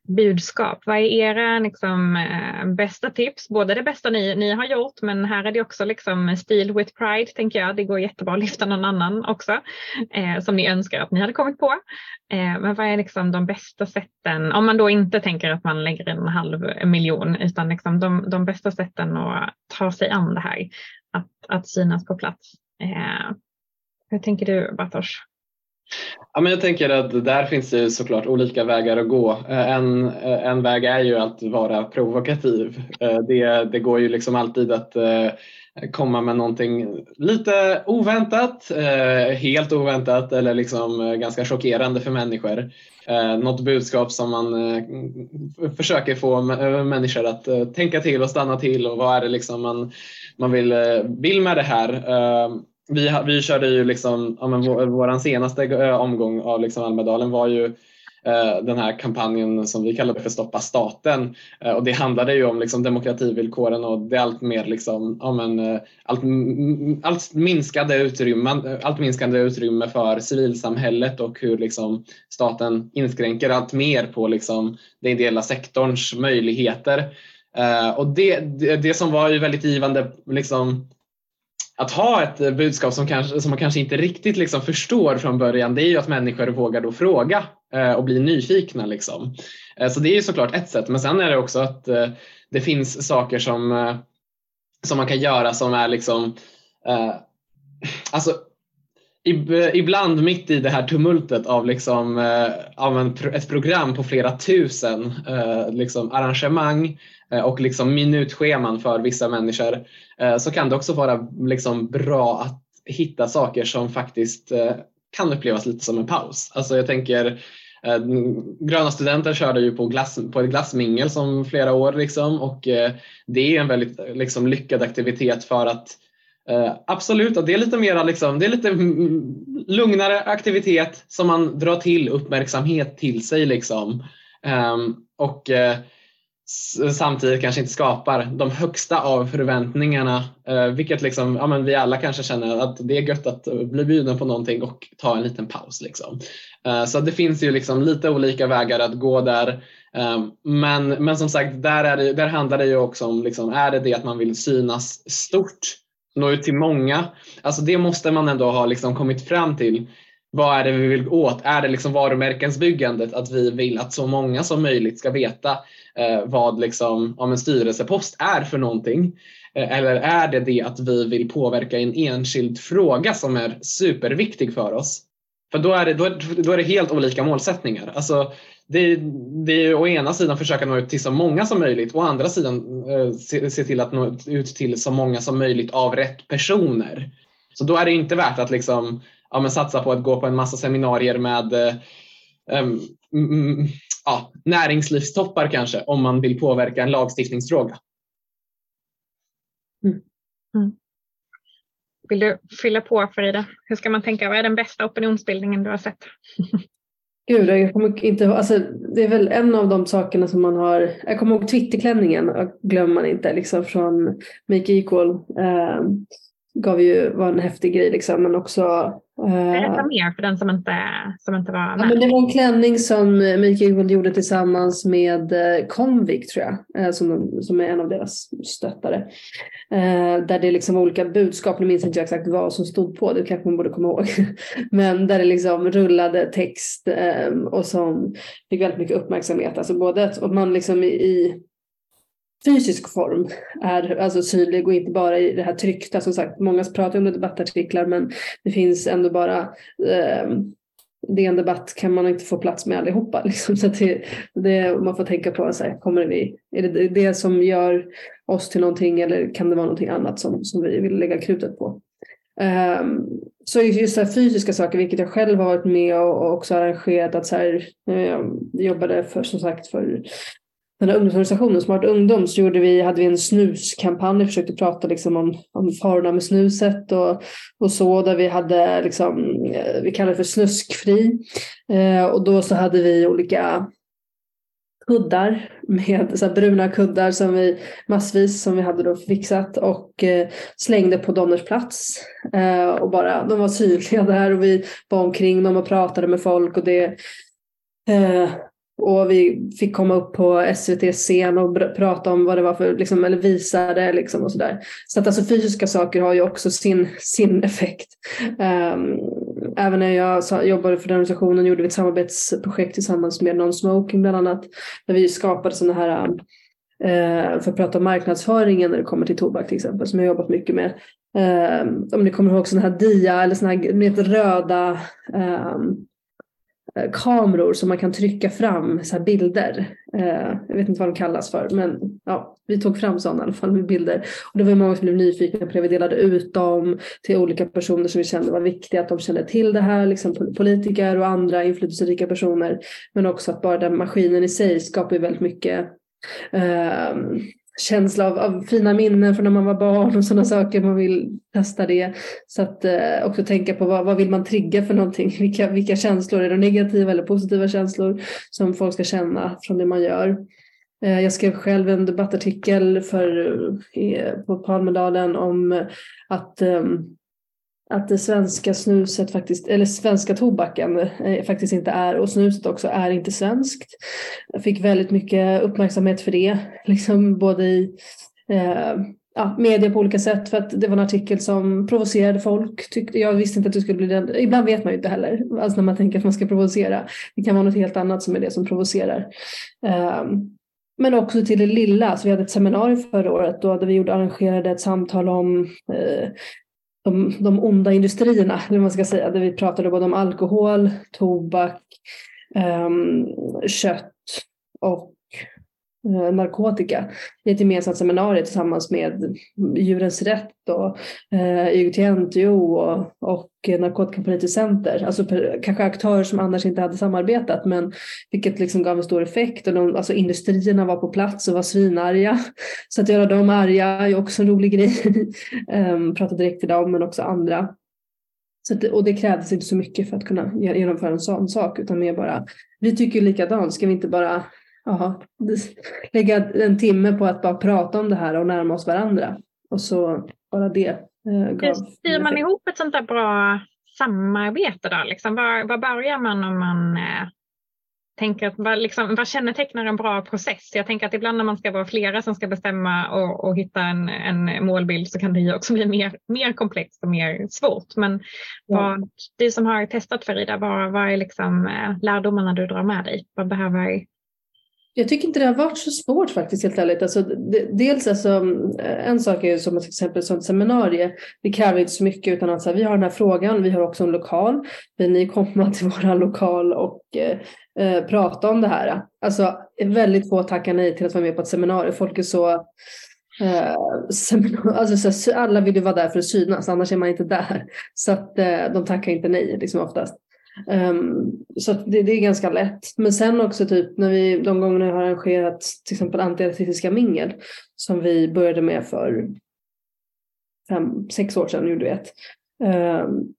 budskap. Vad är era liksom, eh, bästa tips? Både det bästa ni, ni har gjort men här är det också liksom stil with pride tänker jag. Det går jättebra att lyfta någon annan också eh, som ni önskar att ni hade kommit på. Eh, men vad är liksom de bästa sätten, om man då inte tänker att man lägger en halv miljon utan liksom de, de bästa sätten att ta sig an det här, att, att synas på plats. Eh, hur tänker du Bartosz? Ja, men jag tänker att där finns det såklart olika vägar att gå. Eh, en, eh, en väg är ju att vara provokativ. Eh, det, det går ju liksom alltid att komma med någonting lite oväntat, helt oväntat eller liksom ganska chockerande för människor. Något budskap som man försöker få människor att tänka till och stanna till och vad är det liksom man, man vill, vill med det här vi, vi körde ju liksom, ja, men vår, vår senaste eh, omgång av liksom Almedalen var ju eh, den här kampanjen som vi kallade för Stoppa staten. Eh, och det handlade ju om liksom demokrativillkoren och det allt mer liksom, ja, men, allt, allt, minskade utrymme, allt minskande utrymme för civilsamhället och hur liksom, staten inskränker allt mer på liksom, den ideella sektorns möjligheter. Och det, det, det, som var ju väldigt givande liksom, att ha ett eh, budskap som, kanske, som man kanske inte riktigt liksom förstår från början det är ju att människor vågar då fråga eh, och bli nyfikna. Liksom. Eh, så det är ju såklart ett sätt men sen är det också att eh, det finns saker som, eh, som man kan göra som är liksom eh, alltså ibland mitt i det här tumultet av, liksom, eh, av en, ett program på flera tusen eh, liksom arrangemang Eh, och liksom minutscheman för vissa människor eh, så kan det också vara liksom bra att hitta saker som faktiskt eh, kan upplevas lite som en paus. Alltså jag tänker Gröna studenter körde ju på, glass, på ett glassmingel som flera år liksom, och det är en väldigt liksom, lyckad aktivitet för att absolut, det är lite mera liksom, det är lite mm, lugnare aktivitet som man drar till uppmärksamhet till sig liksom. Ehm, och samtidigt kanske inte skapar de högsta av förväntningarna. Eh, vilket liksom, ja, men vi alla kanske känner att det är gött att eh, bli bjuden på någonting och ta en liten paus. Liksom. Eh, så det finns ju liksom lite olika vägar att gå där. Men, men som sagt, där, är det, där handlar det ju också om, liksom, är det det att man vill synas stort, nå ut till många? Alltså det måste man ändå ha liksom kommit fram till vad är det vi vill åt? Är det liksom varumärkensbyggandet? Att vi vill att så många som möjligt ska veta eh, vad liksom, om en styrelsepost är för någonting? Eh, eller är det det att vi vill påverka en enskild fråga som är superviktig för oss? För då är det, då är, då är det helt olika målsättningar. Alltså, det, det är å ena sidan försöka nå ut till så många som möjligt, å andra sidan eh, se, se, till att nå ut till så många som möjligt av rätt personer. Så då är det inte värt att liksom ja, men satsa på att gå på en massa seminarier med um, mm, ja, näringslivstoppar kanske om man vill påverka en lagstiftningsfråga. Mm. Mm. Vill du fylla på Frida? Hur ska man tänka? Vad är den bästa opinionsbildningen du har sett? Gud, jag kommer inte alltså, Det är väl en av de sakerna som man har. Jag kommer ihåg Twitterklänningen, glömmer man inte, liksom från Make Equal. Eh, gav ju, var en häftig grej liksom, men också Berätta eh, mer för den som inte, som inte var med. Ja, men det var en klänning som Mikael gjorde tillsammans med eh, Convict tror jag, eh, som, som är en av deras stöttare. Där det liksom var olika budskap, nu minns inte jag exakt vad som stod på, det kanske man borde komma ihåg. Men där det liksom rullade text och som fick väldigt mycket uppmärksamhet. Alltså både att man liksom i fysisk form är alltså synlig och inte bara i det här tryckta. Som sagt, många pratar om det debattartiklar men det finns ändå bara eh, DN Debatt kan man inte få plats med allihopa. Liksom. Så det, det, man får tänka på, så här, kommer vi, är det det som gör oss till någonting eller kan det vara någonting annat som, som vi vill lägga krutet på? Um, så just så fysiska saker, vilket jag själv har varit med och, också arrangerat, att så här, jag jobbade för, som sagt för den här ungdomsorganisationen Smart ungdom så gjorde vi, hade vi en snuskampanj, försökte prata liksom om, om farorna med snuset och, och så där vi hade liksom, eh, vi kallade det för snuskfri. Eh, och då så hade vi olika kuddar med så bruna kuddar som vi massvis som vi hade då fixat och eh, slängde på Donners plats. Eh, och bara, de var synliga där och vi var omkring dem och pratade med folk och det eh, och vi fick komma upp på SVT scen och prata om vad det var för, liksom, eller visa det liksom och sådär. Så att alltså fysiska saker har ju också sin, sin effekt. Um, även när jag jobbade för den organisationen gjorde vi ett samarbetsprojekt tillsammans med Non-Smoking bland annat. Där vi skapade sådana här, uh, för att prata om marknadsföringen när det kommer till tobak till exempel, som jag jobbat mycket med. Um, om ni kommer ihåg sådana här dia eller sådana här med röda um, Eh, kameror som man kan trycka fram så bilder. Eh, jag vet inte vad de kallas för men ja, vi tog fram sådana i alla fall med bilder. Och det var många som blev nyfikna på det. Vi delade ut dem till olika personer som vi kände var viktiga att de kände till det här. Liksom politiker och andra inflytelserika personer. Men också att bara den maskinen i sig skapar väldigt mycket eh, känsla av, av, fina minnen från när man var barn och sådana saker. Man vill testa det. Så att eh, också tänka på vad, vad vill man trigga för någonting? Vilka, vilka känslor, är det negativa eller positiva känslor som folk ska känna från det man gör? Eh, jag skrev själv en debattartikel för, eh, på Palmedalen om att um, att det svenska snuset faktiskt, eller svenska tobaken eh, faktiskt inte är och snuset också är inte svenskt. Jag fick väldigt mycket uppmärksamhet för det, liksom både i eh, ja, media på olika sätt för att det var en artikel som provocerade folk. Tyckte, jag visste inte att det skulle bli den. Ibland vet man ju inte heller, alltså när man tänker att man ska provocera. Det kan vara något helt annat som är det som provocerar. Um, men också till det lilla, så vi hade ett seminarium förra året då vi gjorde, arrangerade ett samtal om eh, de, de onda industrierna, eller man ska säga, där vi pratade både om alkohol, tobak, um, kött och Eh, narkotika i ett gemensamt seminarium tillsammans med Djurens Rätt och eh, uh, IOGT-NTO och, och Narkotikapolitiskt Center. Alltså kanske aktörer som annars inte hade samarbetat men vilket liksom gav en stor effekt och de, alltså industrierna var på plats och var svinarga. Så att göra dem arga är också en rolig grej. Ehm, prata direkt till dem men också andra. Så att, och det krävdes inte så mycket för att kunna genomföra en sån sak utan mer bara vi tycker likadant, ska vi inte bara aha, lägga en timme på att bara prata om det här och närma oss varandra. Och så bara det Eh, styr man ihop ett sånt där bra samarbete då? Liksom, var, var börjar man om man eh, tänker att vad, liksom, vad kännetecknar en bra process? Jag tänker att ibland när man ska vara flera som ska bestämma och, och hitta en, en målbild så kan det ju också bli mer, mer komplext och mer svårt. Men ja. vad, du som har testat Farida, vad, vad är liksom, eh, lärdomarna du drar med dig? Vad behöver jag tycker inte det har varit så svårt faktiskt helt ärligt. Alltså, dels alltså, eh, en sak är ju som till exempel som ett seminarium. Det kräver inte så mycket utan att så här, vi har den här frågan, vi har också en lokal. Vill ni komma till vår lokal och eh, eh, prata om det här? Alltså väldigt få tackar nej till att vara med på ett seminarium. Folk är så eh, alltså, så, alla vill ju vara där för att synas, annars är man inte där. Så att eh, de tackar inte nej liksom oftast. Um, så det, det, är ganska lätt. Men sen också typ när vi de gångerna jag har arrangerat till exempel antirasistiska mingel som vi började med för fem, sex år sedan gjorde vi ett. Um,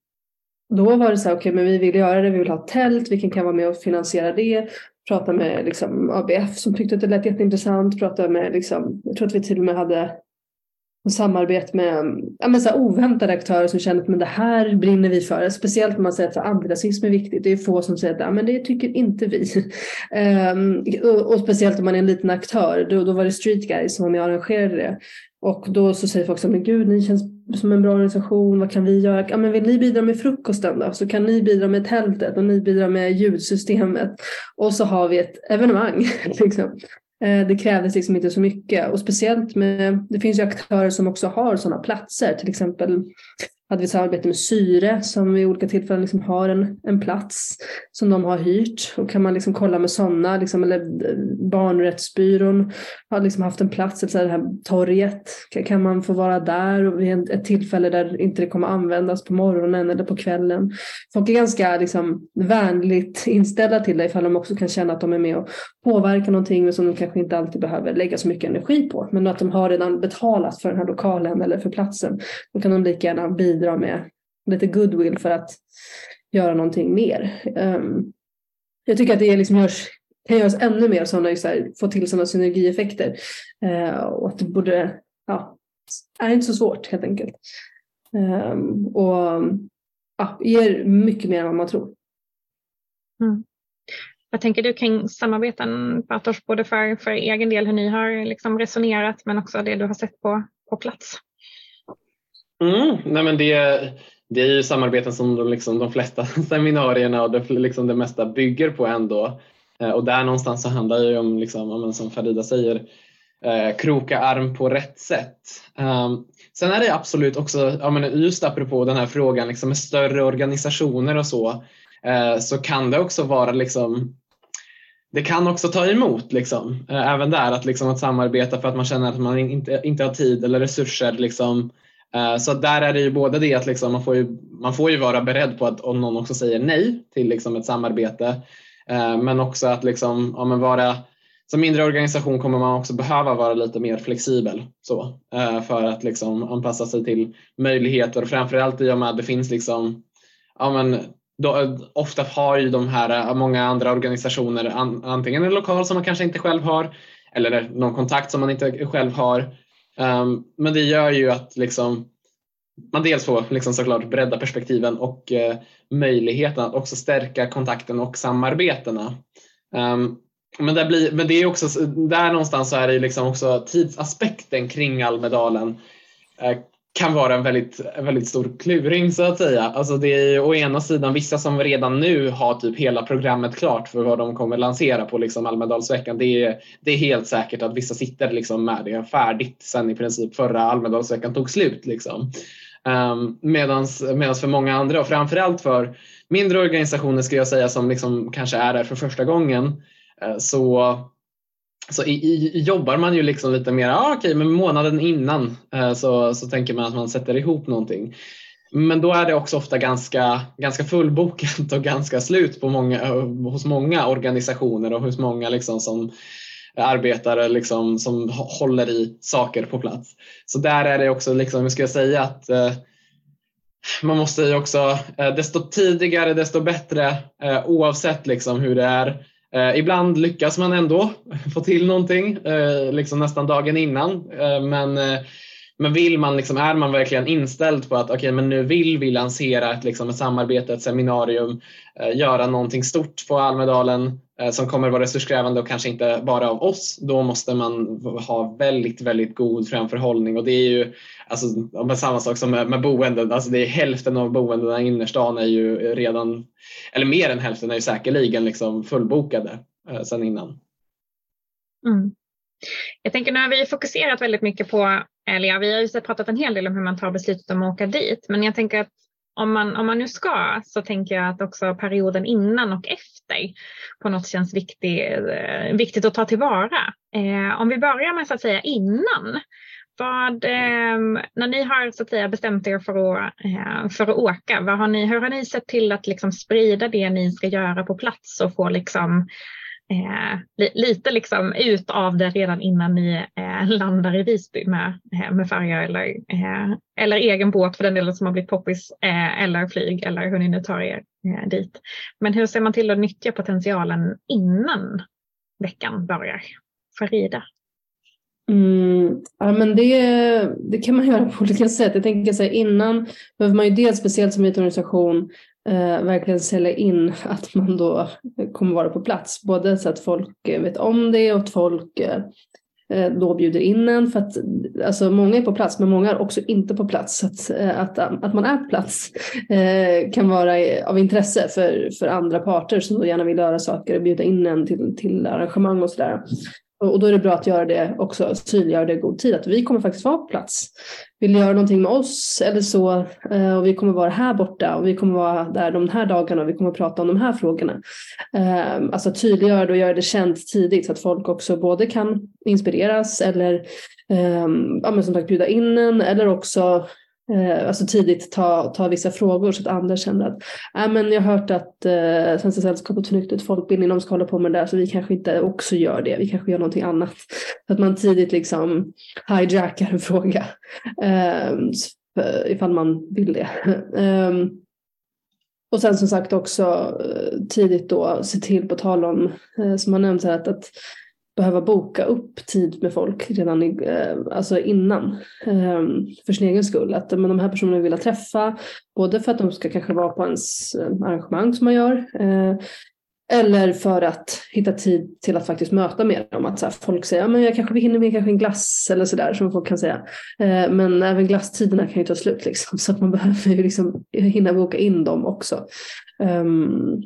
då var det så här, okej okay, men vi vill göra det, vi vill ha tält, vilken kan vara med och finansiera det? Prata med liksom, ABF som tyckte att det lät jätteintressant, prata med, liksom, jag tror att vi till och med hade och samarbete med ja, men så här oväntade aktörer som känner att det här brinner vi för. Speciellt när man säger att antirasism är viktigt. Det är få som säger att ja, men det tycker inte vi. Ehm, och, och, speciellt om man är en liten aktör. Då, då var det Street Guys som var med och arrangerade det. Och då så säger folk så men gud, ni känns som en bra organisation, vad kan vi göra? Ja, men vill ni bidra med frukosten då? Så kan ni bidra med tältet och ni bidrar med ljudsystemet. Och så har vi ett evenemang. Liksom. Eh, det krävdes liksom inte så mycket. Och speciellt med, det finns ju aktörer som också har sådana platser, till exempel hade vi samarbete med Syre som vid olika tillfällen liksom har en, en plats som de har hyrt. Och kan man liksom kolla med sådana, liksom, eller eh, Barnrättsbyrån har liksom haft en plats, alltså det här torget, kan man få vara där och vid ett tillfälle där inte det kommer användas på morgonen eller på kvällen. Folk är ganska liksom, vänligt inställda till det ifall de också kan känna att de är med och påverkar någonting men som de kanske inte alltid behöver lägga så mycket energi på. Men att de har redan betalat för den här lokalen eller för platsen. Då kan de lika gärna bidra bidra med lite goodwill för att göra någonting mer. Um, jag tycker att det liksom görs kan göras ännu mer sådana, så här, få till sådana synergieffekter. Ehm, och att det borde, ja, är inte så svårt helt enkelt. Um, och ja, ger mycket mer än vad man tror. Mm. Vad tänker du kring samarbeten Bartosz, både för, för egen del hur ni har liksom resonerat men också det du har sett på, på plats? Mm, nej men det, det är ju samarbeten som de, liksom, de flesta seminarierna och det, liksom det mesta bygger på ändå. Eh, och där någonstans så handlar det ju om, liksom, som Farida säger, eh, kroka arm på rätt sätt. Um, sen är det absolut också, ja, men just apropå den här frågan liksom, med större organisationer och så, eh, så kan det också vara liksom det kan också ta emot liksom, eh, även där att, liksom, att samarbeta för att man känner att man inte, inte har tid eller resurser. Liksom. Eh, så där är det ju både det att liksom, man, får ju, man får ju vara beredd på att om någon också säger nej till liksom, ett samarbete eh, men också att liksom, ja, vara som mindre organisation kommer man också behöva vara lite mer flexibel så, eh, för att liksom anpassa sig till möjligheter framförallt i och med att det finns liksom, ja, men då, ofta har ju de här många andra organisationer an, antingen en lokal som man kanske inte själv har eller någon kontakt som man inte själv har. Um, men det gör ju att liksom, man dels får liksom såklart bredda perspektiven och uh, möjligheten att också stärka kontakten och samarbetena. Um, men, där blir, men det är också, där någonstans så är det liksom också tidsaspekten kring Almedalen uh, kan vara en väldigt, väldigt stor kluring så att säga. Alltså det är å ena sidan vissa som redan nu har typ hela programmet klart för vad de kommer lansera på liksom Almedalsveckan. Det är, det är helt säkert att vissa sitter liksom med det färdigt sen i princip förra Almedalsveckan tog slut. Liksom. Um, medans, medans för många andra och framförallt för mindre organisationer ska jag säga som liksom kanske är där för första gången eh, så så i, i, jobbar man ju liksom lite mer, ah, okej, okay, men månaden innan eh, så, så tänker man att man sätter ihop någonting. Men då är det också ofta ganska, ganska fullbokat och ganska slut på många, hos många organisationer och hos många liksom som arbetare liksom, som håller i saker på plats. Så där är det också, liksom, hur ska jag säga, att eh, man måste ju också, eh, desto tidigare desto bättre eh, oavsett liksom hur det är Eh, ibland lyckas man ändå få till någonting eh, liksom nästan dagen innan. Eh, men, eh, men vill man, liksom, är man verkligen inställd på att okay, men nu vill vi lansera ett, liksom, ett samarbete, ett seminarium, eh, göra någonting stort på Almedalen Eh, som kommer vara resurskrävande och kanske inte bara av oss, då måste man ha väldigt, väldigt god framförhållning och det är ju alltså, samma sak som med, med boenden. Alltså det är hälften av boendena i innerstan är ju redan, eller mer än hälften är ju säkerligen liksom fullbokade eh, sedan innan. Mm. Jag tänker nu har vi fokuserat väldigt mycket på, eller ja, vi har ju pratat en hel del om hur man tar beslutet om att åka dit, men jag tänker att om man, om man nu ska så tänker jag att också perioden innan och efter på något känns viktig, eh, viktigt att ta tillvara. Eh, om vi börjar med så att säga innan vad, eh, när ni har så att säga, bestämt er för att, eh, för att åka, vad har ni, hur har ni sett till att liksom, sprida det ni ska göra på plats och få liksom, eh, lite liksom, ut av det redan innan ni eh, landar i Visby med, eh, med färja eller, eh, eller egen båt för den delen som har blivit poppis eh, eller flyg eller hur ni nu tar er eh, dit. Men hur ser man till att nyttja potentialen innan veckan börjar? Farida? Mm, ja, men det, det kan man göra på olika sätt. Jag tänker så här, innan behöver man ju dels speciellt som organisation eh, verkligen sälja in att man då kommer vara på plats. Både så att folk eh, vet om det och att folk eh, eh, då bjuder in en. För att alltså, många är på plats men många är också inte på plats. Så att, eh, att, um, att man är på plats eh, kan vara av intresse för, för andra parter som då gärna vill göra saker och bjuda in en till, till arrangemang och sådär. Och då är det bra att göra det också, synliggöra det i god tid, att vi kommer faktiskt vara på plats. Vill du göra någonting med oss eller så, eh, och vi kommer vara här borta och vi kommer vara där de här dagarna och vi kommer prata om de här frågorna. Eh, alltså tydliggöra det och göra det känt tidigt så att folk också både kan inspireras eller eh, ja, men som sagt bjuda in en eller också eh, alltså tidigt ta, ta vissa frågor så att andra känner att äh, men jag har hört att eh, Svenska sällskapet för nyktert folkbildning de ska hålla på med det där så vi kanske inte också gör det, vi kanske gör någonting annat. Så att man tidigt liksom hijackar en fråga ehm, eh, ifall man vill det. eh, och sen som sagt också eh, tidigt då se till, på tal om, eh, som har nämnts här, att, att behöva boka upp tid med folk redan i, eh, alltså innan ehm, för sin egen skull. Att men de här personerna vill jag träffa, både för att de ska kanske vara på ens eh, arrangemang som man gör, eh, eller för att hitta tid till att faktiskt möta med dem. Att så här, folk säger att jag kanske hinner med kanske en glass eller sådär som folk kan säga. Men även glasstiderna kan ju ta slut liksom, så att man behöver ju liksom hinna boka in dem också. Um,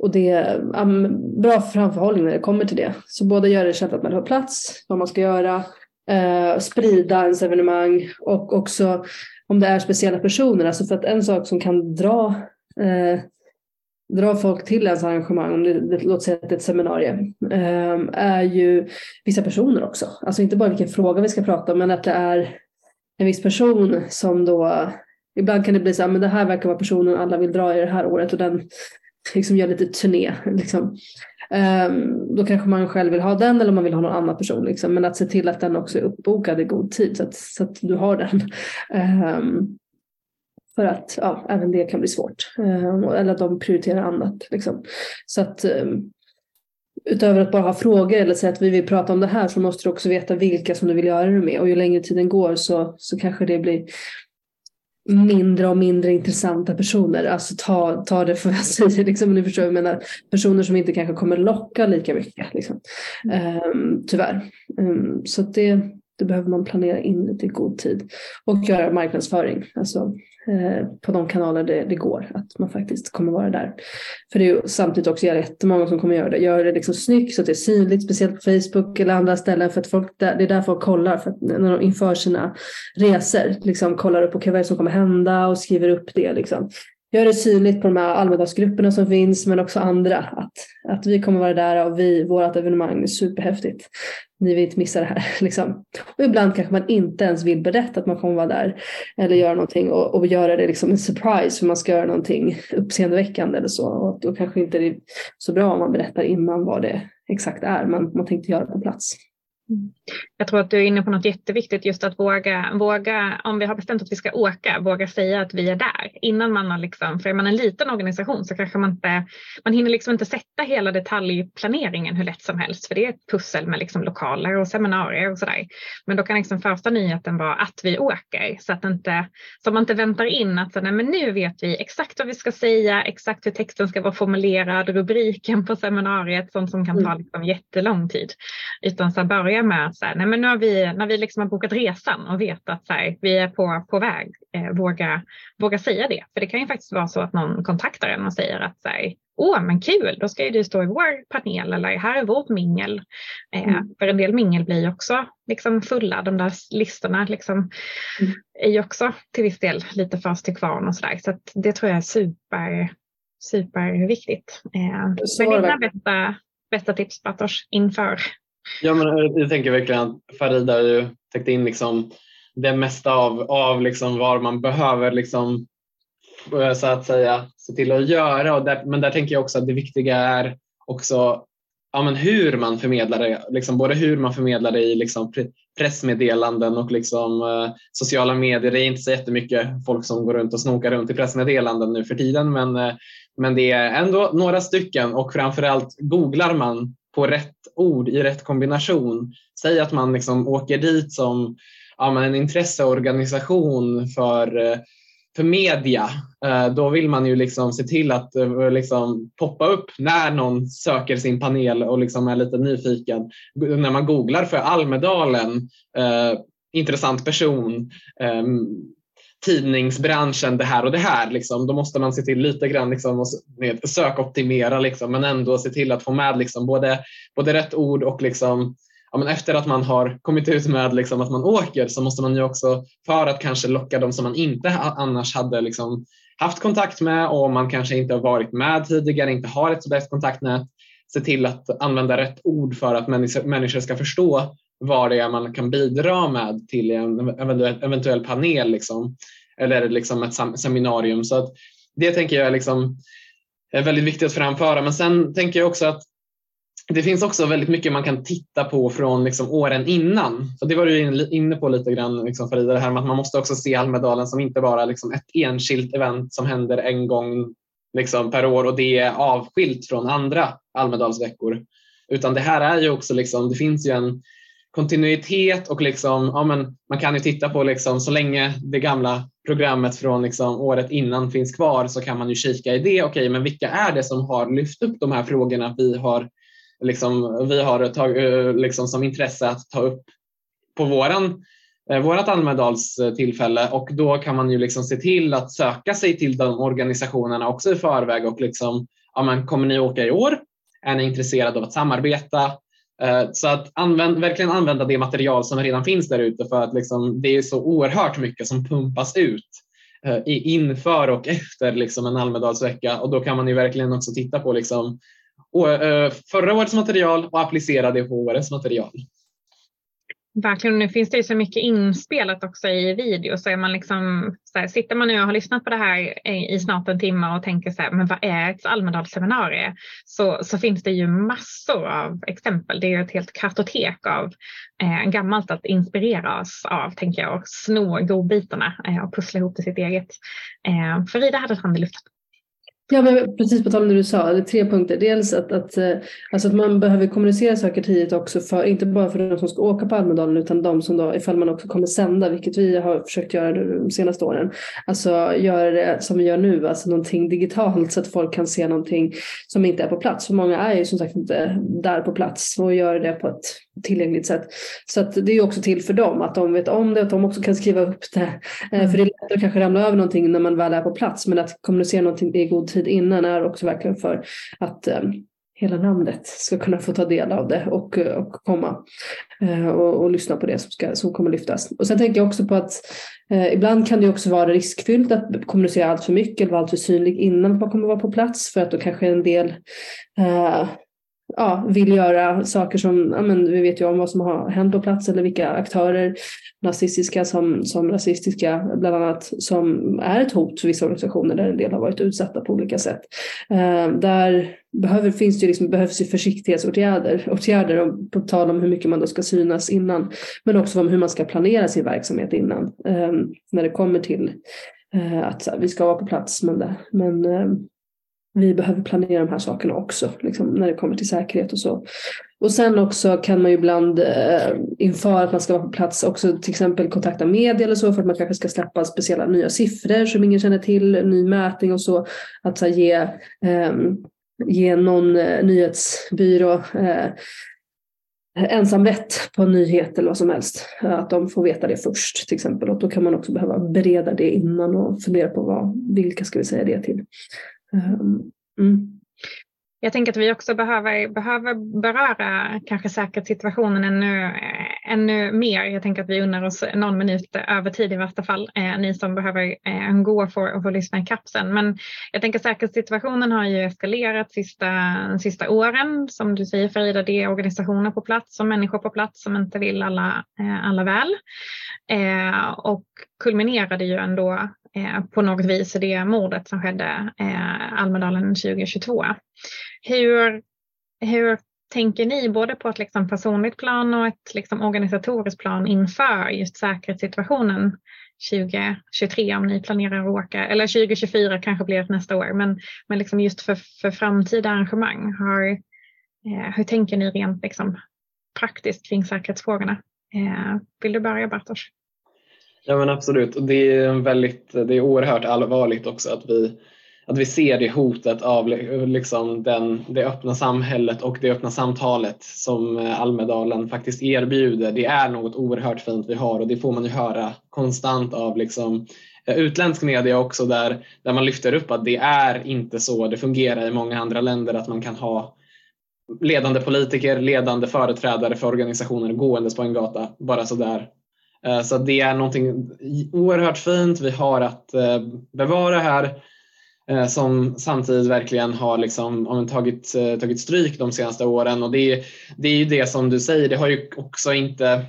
och det är um, bra framförhållning när det kommer till det. Så både göra det känt att man har plats, vad man ska göra, eh, sprida ens evenemang och också om det är speciella personer. Alltså för att en sak som kan dra eh, dra folk till ens arrangemang, om det, det, låt säga att det är ett seminarium, eh, är ju vissa personer också. Alltså inte bara vilken fråga vi ska prata om, men att det är en viss person som då, ibland kan det bli så här, men det här verkar vara personen alla vill dra i det här året och den liksom gör lite turné. Liksom. Um, då kanske man själv vill ha den eller man vill ha någon annan person. Liksom. Men att se till att den också är uppbokad i god tid så att, så att du har den. Um, för att ja, även det kan bli svårt. Um, eller att de prioriterar annat. Liksom. Så att utöver att bara ha frågor eller säga att vi vill prata om det här så måste du också veta vilka som du vill göra det med. Och ju längre tiden går så, så kanske det blir mindre och mindre intressanta personer. Alltså ta, ta det för vad jag säger, liksom, ni förstår, jag menar personer som inte kanske kommer locka lika mycket. Liksom. Um, tyvärr. Um, så det, det behöver man planera in lite i god tid. Och göra marknadsföring. Alltså Eh, på de kanaler det, det, går, att man faktiskt kommer vara där. För det är ju samtidigt också jättemånga som kommer göra det. Gör det liksom snyggt så att det är synligt, speciellt på Facebook eller andra ställen för att folk, det är där folk kollar för att när de inför sina resor, liksom kollar upp okay, vad som kommer hända och skriver upp det. Liksom. Gör det synligt på de här Almedalsgrupperna som finns men också andra. Att, att vi kommer vara där och vi, vårt evenemang är superhäftigt ni vill inte missa det här. Liksom. Och ibland kanske man inte ens vill berätta att man kommer vara där eller göra någonting och, och göra det liksom en surprise för man ska göra någonting uppseendeväckande eller så. Och då kanske inte det är så bra om man berättar innan vad det exakt är man, man tänkte göra på plats. Jag tror att du är inne på något jätteviktigt, just att våga, våga, om vi har bestämt att vi ska åka, våga säga att vi är där innan man har liksom, för är man en liten organisation så kanske man inte, man hinner liksom inte sätta hela detaljplaneringen hur lätt som helst, för det är ett pussel med liksom lokaler och seminarier och sådär. Men då kan liksom första nyheten vara att vi åker så att inte, så man inte väntar in att så, nej, men nu vet vi exakt vad vi ska säga, exakt hur texten ska vara formulerad, rubriken på seminariet, sånt som kan ta mm. liksom jättelång tid. Utan så börja börja med att så här, nej men nu har vi, när vi liksom har bokat resan och vet att så här, vi är på, på väg, eh, våga, våga säga det. För det kan ju faktiskt vara så att någon kontaktar en och säger att så här, åh men kul, då ska ju du stå i vår panel eller här är vårt mingel. Eh, mm. För en del mingel blir ju också liksom fulla, de där listorna liksom, mm. är ju också till viss del lite först till kvarn och sådär. Så, så det tror jag är super, superviktigt. Eh, men dina bästa, bästa tips Bartosz inför Ja, men jag tänker verkligen att Farida har ju täckt in liksom det mesta av, av liksom vad man behöver liksom, eh, så att säga se till att göra. Och där, men där tänker jag också att det viktiga är också ja, men hur man förmedlar det, liksom både hur man förmedlar det i liksom pressmeddelanden och liksom, eh, sociala medier. Det är inte så jättemycket folk som går runt och snokar runt i pressmeddelanden nu för tiden men, eh, men det är ändå några stycken och framförallt googlar man på rätt ord i rätt kombination. Säg att man liksom åker dit som ja, en intresseorganisation för, eh, för media. Eh, då vill man ju liksom se till att eh, liksom poppa upp när någon söker sin panel och liksom är lite nyfiken. När man googlar för Almedalen, eh, intressant person, eh, tidningsbranschen det här och det här. Liksom. Då måste man se till lite grann liksom, med sökoptimera liksom, men ändå se till att få med liksom, både, både rätt ord och liksom, ja, men efter att man har kommit ut med liksom, att man åker så måste man ju också för att kanske locka dem som man inte annars hade liksom, haft kontakt med och man kanske inte har varit med tidigare, inte har ett så bäst kontaktnät, se till att använda rätt ord för att människor ska förstå vad det är man kan bidra med till en eventuell, eventuell panel liksom, eller liksom ett seminarium. Så att det tänker jag liksom är väldigt viktigt att framföra. Men sen tänker jag också att det finns också väldigt mycket man kan titta på från liksom åren innan. Så det var du inne på lite grann liksom Farida, det här med att man måste också se Almedalen som inte bara liksom ett enskilt event som händer en gång liksom, per år och det är avskilt från andra Almedalsveckor. Utan det här är ju också, liksom, det finns ju en kontinuitet och liksom, ja, men man kan ju titta på liksom, så länge det gamla programmet från liksom, året innan finns kvar så kan man ju kika i det. Okej, men vilka är det som har lyft upp de här frågorna vi har, liksom, vi har tag, eh, liksom, som intresse att ta upp på våran eh, vårt Almedalstillfälle eh, och då kan man ju liksom se till att söka sig till de organisationerna också i förväg och liksom, ja, men kommer ni åka i år? Är ni intresserade av att samarbeta? Eh, så att använd, verkligen använda det material som redan finns där ute för att liksom, det är så oerhört mycket som pumpas ut eh, inför och efter liksom en Almedalsvecka och då kan man ju verkligen också titta på liksom, eh, förra årets material och applicera det på årets material. Verkligen, nu finns det ju så mycket inspelat också i video så är man liksom, så här, sitter man nu och har lyssnat på det här i snart en timme och tänker så här, men vad är ett Almedalsseminarium? Så, så finns det ju massor av exempel. Det är ju ett helt kartotek av eh, gammalt att inspirera oss av, tänker jag, och sno godbitarna eh, och pussla ihop det sitt eget. Eh, för Ida hade ett hand i luften. Ja, men precis på tal om det du sa, det tre punkter. Dels att, att, eh, alltså att man behöver kommunicera saker tidigt också, för, inte bara för de som ska åka på Almedalen utan de som då, ifall man också kommer sända, vilket vi har försökt göra de senaste åren. Alltså göra det som vi gör nu, alltså någonting digitalt så att folk kan se någonting som inte är på plats. För många är ju som sagt inte där på plats och gör det på ett tillgängligt sätt. Så att det är också till för dem, att de vet om det, att de också kan skriva upp det. Mm. För det är lättare att kanske ramla över någonting när man väl är på plats, men att kommunicera någonting i god tid innan är också verkligen för att eh, hela landet ska kunna få ta del av det och, eh, och komma eh, och, och, lyssna på det som, ska, som kommer lyftas. Och sen tänker jag också på att eh, ibland kan det också vara riskfyllt att kommunicera allt för mycket eller vara allt för synlig innan man kommer vara på plats för att då kanske en del eh, ja, vill göra saker som, ja, men vi vet ju om vad som har hänt på plats eller vilka aktörer, nazistiska som, som rasistiska bland annat, som är ett hot för vissa organisationer där en del har varit utsatta på olika sätt. Eh, där behöver, finns det liksom, behövs ju försiktighetsåtgärder, åtgärder på tal om hur mycket man då ska synas innan, men också om hur man ska planera sin verksamhet innan eh, när det kommer till eh, att här, vi ska vara på plats men, det, men eh, vi behöver planera de här sakerna också, liksom, när det kommer till säkerhet och så. Och sen också kan man ju ibland eh, inför att man ska vara på plats också till exempel kontakta media eller så för att man kanske ska släppa speciella nya siffror som ingen känner till, ny mätning och så. Att så här, ge, eh, ge någon eh, nyhetsbyrå eh, ensamrätt på en nyhet eller vad som helst. Att de får veta det först till exempel. Och då kan man också behöva bereda det innan och fundera på vad, vilka ska vi säga det till. Ehm, mm. Jag tänker att vi också behöver, behöver beröra kanske säkerhetssituationen ännu, eh, ännu mer. Jag tänker att vi unnar oss någon minut över tid i värsta fall, eh, ni som behöver eh, gå och få lyssna i kapsen. Men jag tänker säkerhetssituationen har ju eskalerat sista, sista åren. Som du säger Frida, det är organisationer på plats och människor på plats som inte vill alla, eh, alla väl. Eh, och kulminerade ju ändå Eh, på något vis i det mordet som skedde eh, Almedalen 2022. Hur, hur tänker ni både på ett liksom personligt plan och ett liksom organisatoriskt plan inför just säkerhetssituationen 2023 om ni planerar att åka, eller 2024 kanske blir det nästa år, men, men liksom just för, för framtida arrangemang. Har, eh, hur tänker ni rent liksom praktiskt kring säkerhetsfrågorna? Eh, vill du börja Bartosz? Ja men absolut, det är, väldigt, det är oerhört allvarligt också att vi, att vi ser det hotet av liksom den, det öppna samhället och det öppna samtalet som eh, Almedalen faktiskt erbjuder. Det är något oerhört fint vi har och det får man ju höra konstant av liksom eh, utländsk media också där, där man lyfter upp att det är inte så. Det fungerar i många andra länder att man kan ha ledande politiker, ledande företrädare för organisationer gåendes på en gata bara sådär Eh, så det är någonting oerhört fint vi har att eh, bevara här eh, som samtidigt verkligen har liksom, tagit, tagit stryk de senaste åren. Och det, det är ju det som du säger, det har ju också inte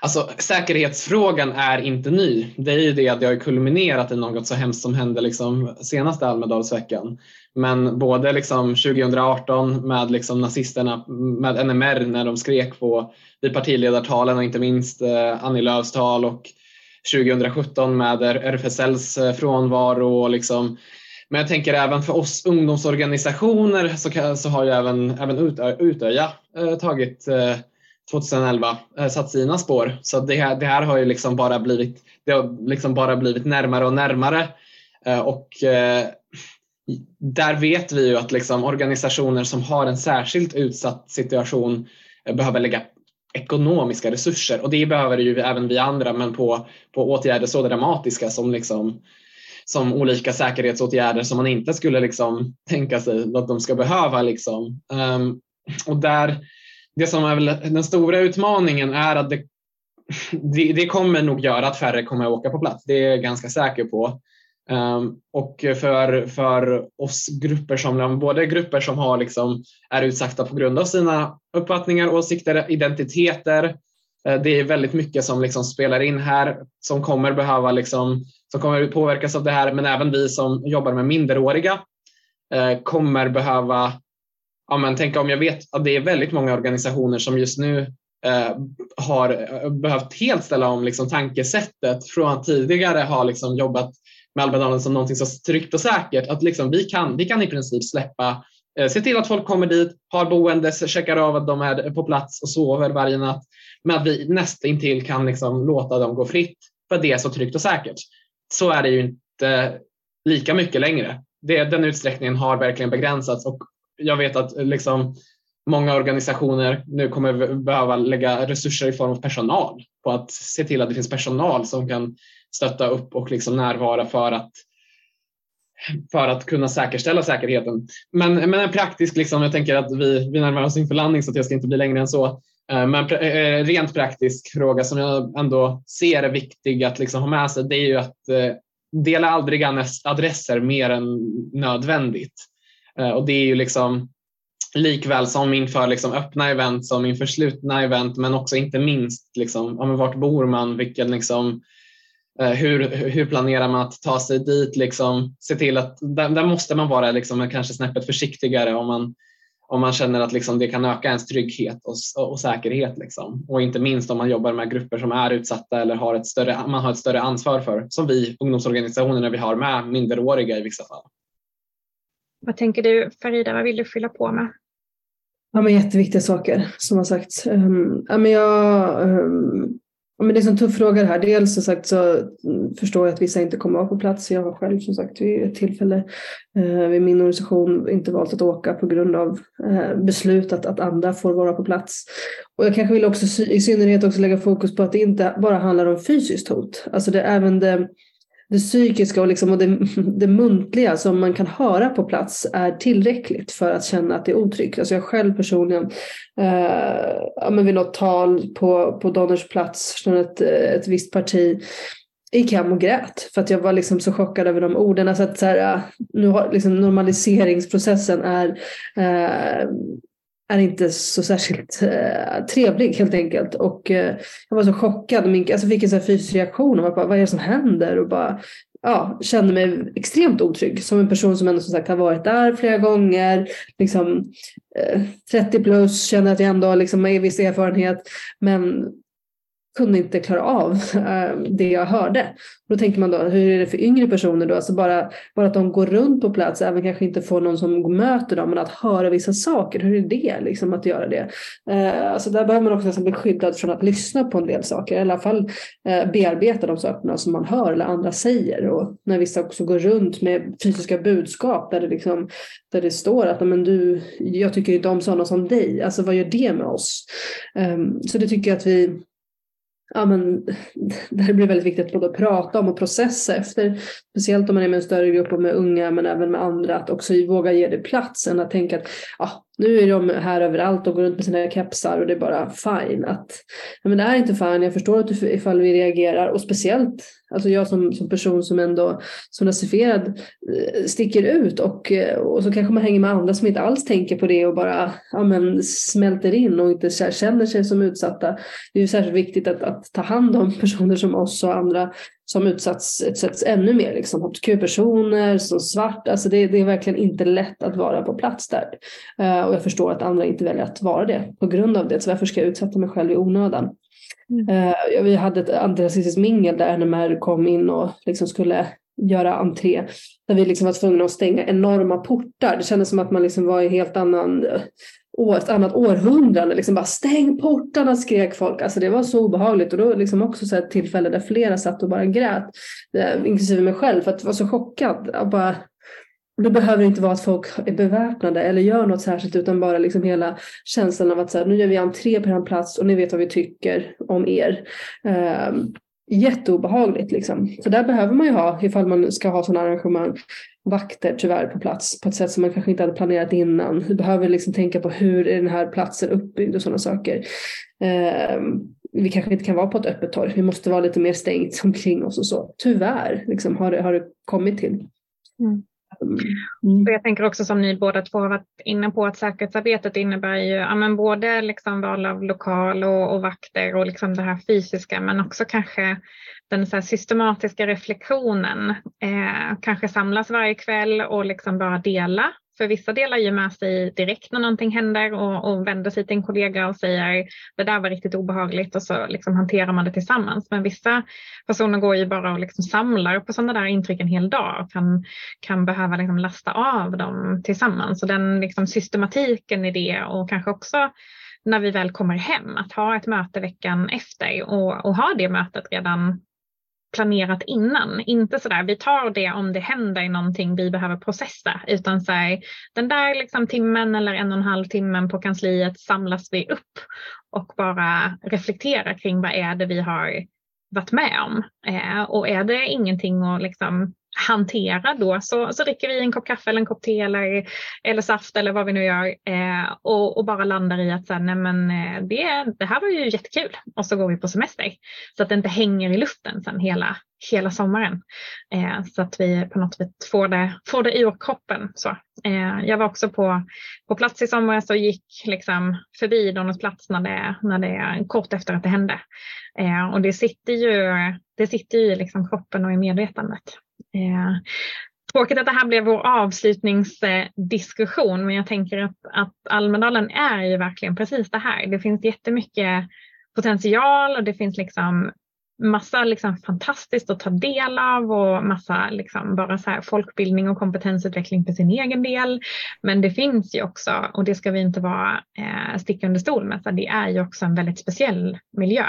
Alltså säkerhetsfrågan är inte ny. Det är ju det att det har kulminerat i något så hemskt som hände liksom senaste Almedalsveckan. Men både liksom 2018 med liksom nazisterna, med NMR när de skrek på vid partiledartalen och inte minst eh, Annie Lööfs tal och 2017 med RFSLs eh, frånvaro och liksom men jag tänker även för oss ungdomsorganisationer så, så har ju även, även Utöja eh, tagit eh, 2011 eh, satt sina spår. Så det här, det här har ju liksom bara blivit, det har liksom bara blivit närmare och närmare. Eh, och eh, där vet vi ju att liksom organisationer som har en särskilt utsatt situation eh, behöver lägga ekonomiska resurser och det behöver ju även vi andra men på, på åtgärder så dramatiska som liksom som olika säkerhetsåtgärder som man inte skulle liksom tänka sig att de ska behöva. Liksom. Um, och där, det som är väl den stora utmaningen är att det, det, det, kommer nog göra att färre kommer att åka på plats. Det är jag ganska säker på. Um, och för, för oss grupper som, både grupper som har liksom, är utsatta på grund av sina uppfattningar, åsikter, identiteter. Uh, det är väldigt mycket som liksom spelar in här som kommer behöva liksom, som kommer påverkas av det här. Men även vi som jobbar med minderåriga uh, kommer behöva ja, men tänk om jag vet att det är väldigt många organisationer som just nu uh, har behövt helt ställa om liksom tankesättet från att tidigare ha liksom jobbat med Almedalen som någonting så tryggt och säkert att liksom vi, kan, vi kan i princip släppa, eh, se till att folk kommer dit, har boende, checkar av att de är på plats och sover varje natt. Men att vi nästintill kan liksom låta dem gå fritt för det är så tryggt och säkert. Så är det ju inte lika mycket längre. Det, den utsträckningen har verkligen begränsats och jag vet att eh, liksom många organisationer nu kommer behöva lägga resurser i form av personal på att se till att det finns personal som kan stötta upp och liksom närvara för att för att kunna säkerställa säkerheten. Men, men en praktisk, liksom, jag tänker att vi, vi närmar oss inför landning så att jag ska inte bli längre än så. Eh, men eh, rent praktisk fråga som jag ändå ser är viktig att liksom ha med sig det är ju att eh, dela aldrig adresser mer än nödvändigt. Och det är ju liksom likväl som inför liksom öppna event som inför slutna event men också inte minst liksom, ja, vart bor man, vilken liksom, Eh, hur, hur planerar man att ta sig dit? Liksom, se till att, där, där måste man vara liksom, kanske snäppet försiktigare om man, om man känner att liksom, det kan öka ens trygghet och, och säkerhet. Liksom. Och inte minst om man jobbar med grupper som är utsatta eller har ett större, man har ett större ansvar för, som vi ungdomsorganisationerna vi har med minderåriga i vissa fall. Vad tänker du Farida, vad vill du fylla på med? Ja, men jätteviktiga saker som har sagts. Um, ja, men jag um, men det är en tuff fråga det här. Dels som sagt så förstår jag att vissa inte kommer att vara på plats. Jag har själv som sagt vid ett tillfälle eh, vid min organisation inte valt att åka på grund av eh, beslut att, att andra får vara på plats. Och jag kanske vill också i synnerhet också lägga fokus på att det inte bara handlar om fysiskt hot. Alltså det är även det det psykiska och, liksom, och det, det muntliga som man kan höra på plats är tillräckligt för att känna att det är otryggt. Alltså jag själv personligen eh, ja, men vid något tal på, på Donners plats från ett, eh, ett visst parti gick hem och grät för att jag var liksom så chockad över de orden. Alltså att så här, eh, nu har, liksom normaliseringsprocessen är eh, är inte så särskilt eh, trevlig helt enkelt. Och eh, jag var så chockad. Min, alltså fick en sån fysisk reaktion. Och bara, vad är det som händer? Och bara, ja, kände mig extremt otrygg. Som en person som ändå som sagt har varit där flera gånger. Liksom, eh, 30 plus, känner att jag ändå liksom har viss erfarenhet. Men kunde inte klara av ehm, det jag hörde. Då tänker man då, hur är det för yngre personer då? Alltså bara, bara att de går runt på plats, även kanske inte får någon som möter dem, men att höra vissa saker, hur är det liksom att göra det? Eh, alltså där behöver man också nästan bli skyddad från att lyssna på en del saker, i alla fall eh, bearbeta de sakerna som man hör eller andra säger. Och när vissa också går runt med fysiska budskap där det, liksom, där det står att men du, jag tycker inte om sådana som dig, alltså vad gör det med oss? Ehm, så det tycker jag att vi ja, men, det blir väldigt viktigt att både prata om och processa efter. Speciellt om man är med en större grupp och med unga men även med andra. Att också våga ge det plats än att tänka att ja, nu är de här överallt och går runt med sina kepsar och det är bara fine. Att, ja, men det är inte fine, jag förstår att du, ifall vi reagerar och speciellt alltså jag som, som person som ändå som rasifierad eh, sticker ut och, eh, och så kanske man hänger med andra som inte alls tänker på det och bara ja, men, smälter in och inte känner sig som utsatta. Det är ju särskilt viktigt att, att ta hand om personer som oss och andra som utsatts, utsätts ännu mer. Liksom. hbtq-personer, som svart. Alltså det, det, är verkligen inte lätt att vara på plats där. Uh, och jag förstår att andra inte väljer att vara det på grund av det. Så varför ska jag utsätta mig själv i onödan? Mm. Uh, vi hade ett antirasistiskt mingel där NMR kom in och liksom skulle göra entré. Där vi liksom var tvungna att stänga enorma portar. Det kändes som att man liksom var i helt annan ett annat århundrade. Liksom bara stäng portarna skrek folk. Alltså det var så obehagligt och då liksom också så ett tillfälle där flera satt och bara grät. Eh, inklusive mig själv för att jag var så chockad. Jag bara, det behöver inte vara att folk är beväpnade eller gör något särskilt utan bara liksom hela känslan av att så här, nu gör vi entré på en plats och ni vet vad vi tycker om er. Um, jätteobehagligt liksom. Så där behöver man ju ha, ifall man ska ha sådana arrangemang, vakter tyvärr på plats på ett sätt som man kanske inte hade planerat innan. Du behöver liksom tänka på hur är den här platsen uppbyggd och sådana saker. Eh, vi kanske inte kan vara på ett öppet torg. Vi måste vara lite mer stängt omkring oss och så. Tyvärr liksom, har, det, har det kommit till. Mm. Mm. Jag tänker också som ni båda två har varit inne på att säkerhetsarbetet innebär ju ja, men både liksom val av lokal och, och vakter och liksom det här fysiska men också kanske den så systematiska reflektionen. Eh, kanske samlas varje kväll och liksom bara dela för vissa delar ju med sig direkt när någonting händer och, och vänder sig till en kollega och säger det där var riktigt obehagligt och så liksom hanterar man det tillsammans. Men vissa personer går ju bara och liksom samlar på sådana där intryck en hel dag och kan, kan behöva liksom lasta av dem tillsammans. Och den liksom systematiken i det och kanske också när vi väl kommer hem att ha ett möte veckan efter och, och ha det mötet redan planerat innan. Inte sådär, vi tar det om det händer någonting vi behöver processa, utan så här, den där liksom timmen eller en och en halv timmen på kansliet samlas vi upp och bara reflekterar kring vad är det vi har varit med om. Eh, och är det ingenting att liksom hantera då så, så dricker vi en kopp kaffe eller en kopp te eller, eller saft eller vad vi nu gör eh, och, och, bara landar i att så nej men, eh, det, det här var ju jättekul och så går vi på semester. Så att det inte hänger i luften sen hela, hela sommaren. Eh, så att vi på något sätt får det, får det ur kroppen. Så. Eh, jag var också på, på plats i somras och gick liksom förbi Donners plats när det, när det, kort efter att det hände. Eh, och det sitter ju, det sitter ju i liksom kroppen och i medvetandet. Eh, tråkigt att det här blev vår avslutningsdiskussion men jag tänker att, att Almedalen är ju verkligen precis det här. Det finns jättemycket potential och det finns liksom massa liksom fantastiskt att ta del av och massa liksom bara så här folkbildning och kompetensutveckling för sin egen del. Men det finns ju också, och det ska vi inte vara eh, sticka under stol med, så det är ju också en väldigt speciell miljö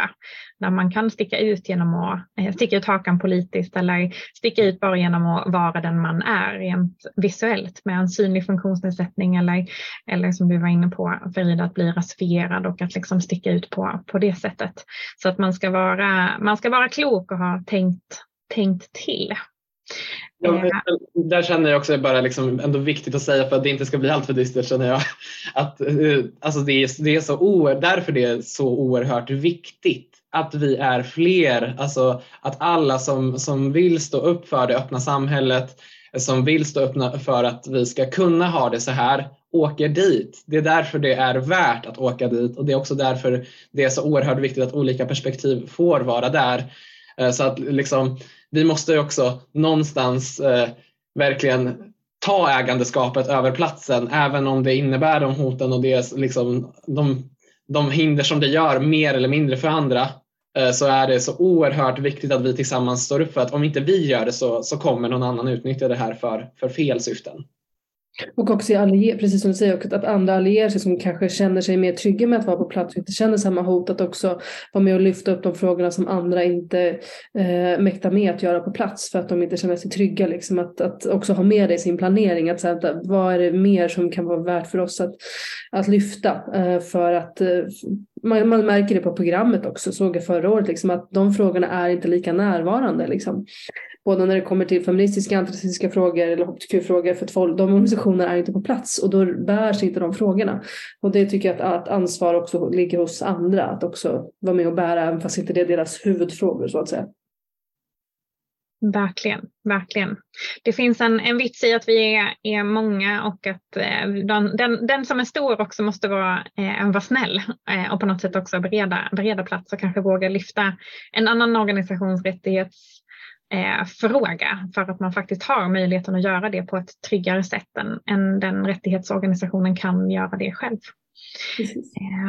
där man kan sticka ut genom att eh, sticka ut hakan politiskt eller sticka ut bara genom att vara den man är rent visuellt med en synlig funktionsnedsättning eller, eller som du var inne på Frida, att bli rasifierad och att liksom sticka ut på, på det sättet. Så att man ska vara, man ska vara klok och ha tänkt, tänkt till. Ja, eh. där känner jag också bara liksom ändå viktigt att säga för att det inte ska bli allt för dystert känner jag. Att, eh, alltså det, är, det är så oer, därför det är så oerhört viktigt att vi är fler, alltså att alla som, som vill stå upp för det öppna samhället, som vill stå upp för att vi ska kunna ha det så här, åker dit. Det är därför det är värt att åka dit och det är också därför det är så oerhört viktigt att olika perspektiv får vara där. Eh, så att liksom, vi måste också någonstans eh, verkligen ta ägandeskapet över platsen även om det innebär de hoten och det liksom, de, de hinder som det gör mer eller mindre för andra eh, så är det så oerhört viktigt att vi tillsammans står upp för att om inte vi gör det så, så kommer någon annan utnyttja det här för, för fel syften. Och också allier, precis som du säger, att andra allierar sig som kanske känner sig mer trygga med att vara på plats och inte känner samma hot, att också vara med och lyfta upp de frågorna som andra inte eh, mäktar med att göra på plats för att de inte känner sig trygga. Liksom. Att, att också ha med det i sin planering, att, att vad är det mer som kan vara värt för oss att, att lyfta eh, för att eh, man, man, märker det på programmet också, såg jag förra året, liksom, att de frågorna är inte lika närvarande. Liksom både när det kommer till feministiska, antirasistiska frågor eller hbtq-frågor för att de organisationerna är inte på plats och då bärs inte de frågorna. Och det tycker jag att, att ansvar också ligger hos andra att också vara med och bära även fast inte det är deras huvudfrågor så att säga. Verkligen, verkligen. Det finns en, en vits i att vi är, är många och att eh, den, den, den, som är stor också måste vara, eh, vara snäll eh, och på något sätt också bereda, bereda plats och kanske våga lyfta en annan organisations rättighets eh, fråga för att man faktiskt har möjligheten att göra det på ett tryggare sätt än, än den rättighetsorganisationen kan göra det själv.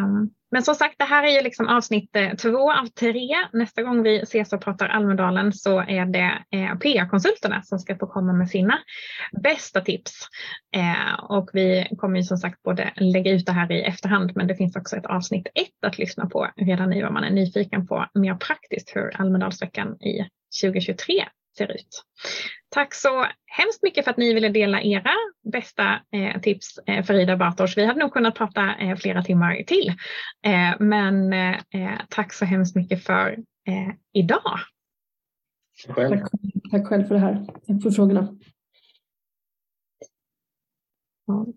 Um, men som sagt, det här är ju liksom avsnitt eh, två av tre. Nästa gång vi ses och pratar Almedalen så är det eh, PA-konsulterna som ska få komma med sina bästa tips. Ehm, och vi kommer ju som sagt både lägga ut det här i efterhand, men det finns också ett avsnitt ett att lyssna på redan nu om man är nyfiken på mer praktiskt hur Almedalsveckan i 2023 ser ut. Tack så hemskt mycket för att ni ville dela era bästa eh, tips eh, för Ida Bartosz. Vi hade nog kunnat prata eh, flera timmar till. Eh, men eh, tack så hemskt mycket för eh, idag. Själv. Tack, tack själv för det här. Tack för frågorna. Så.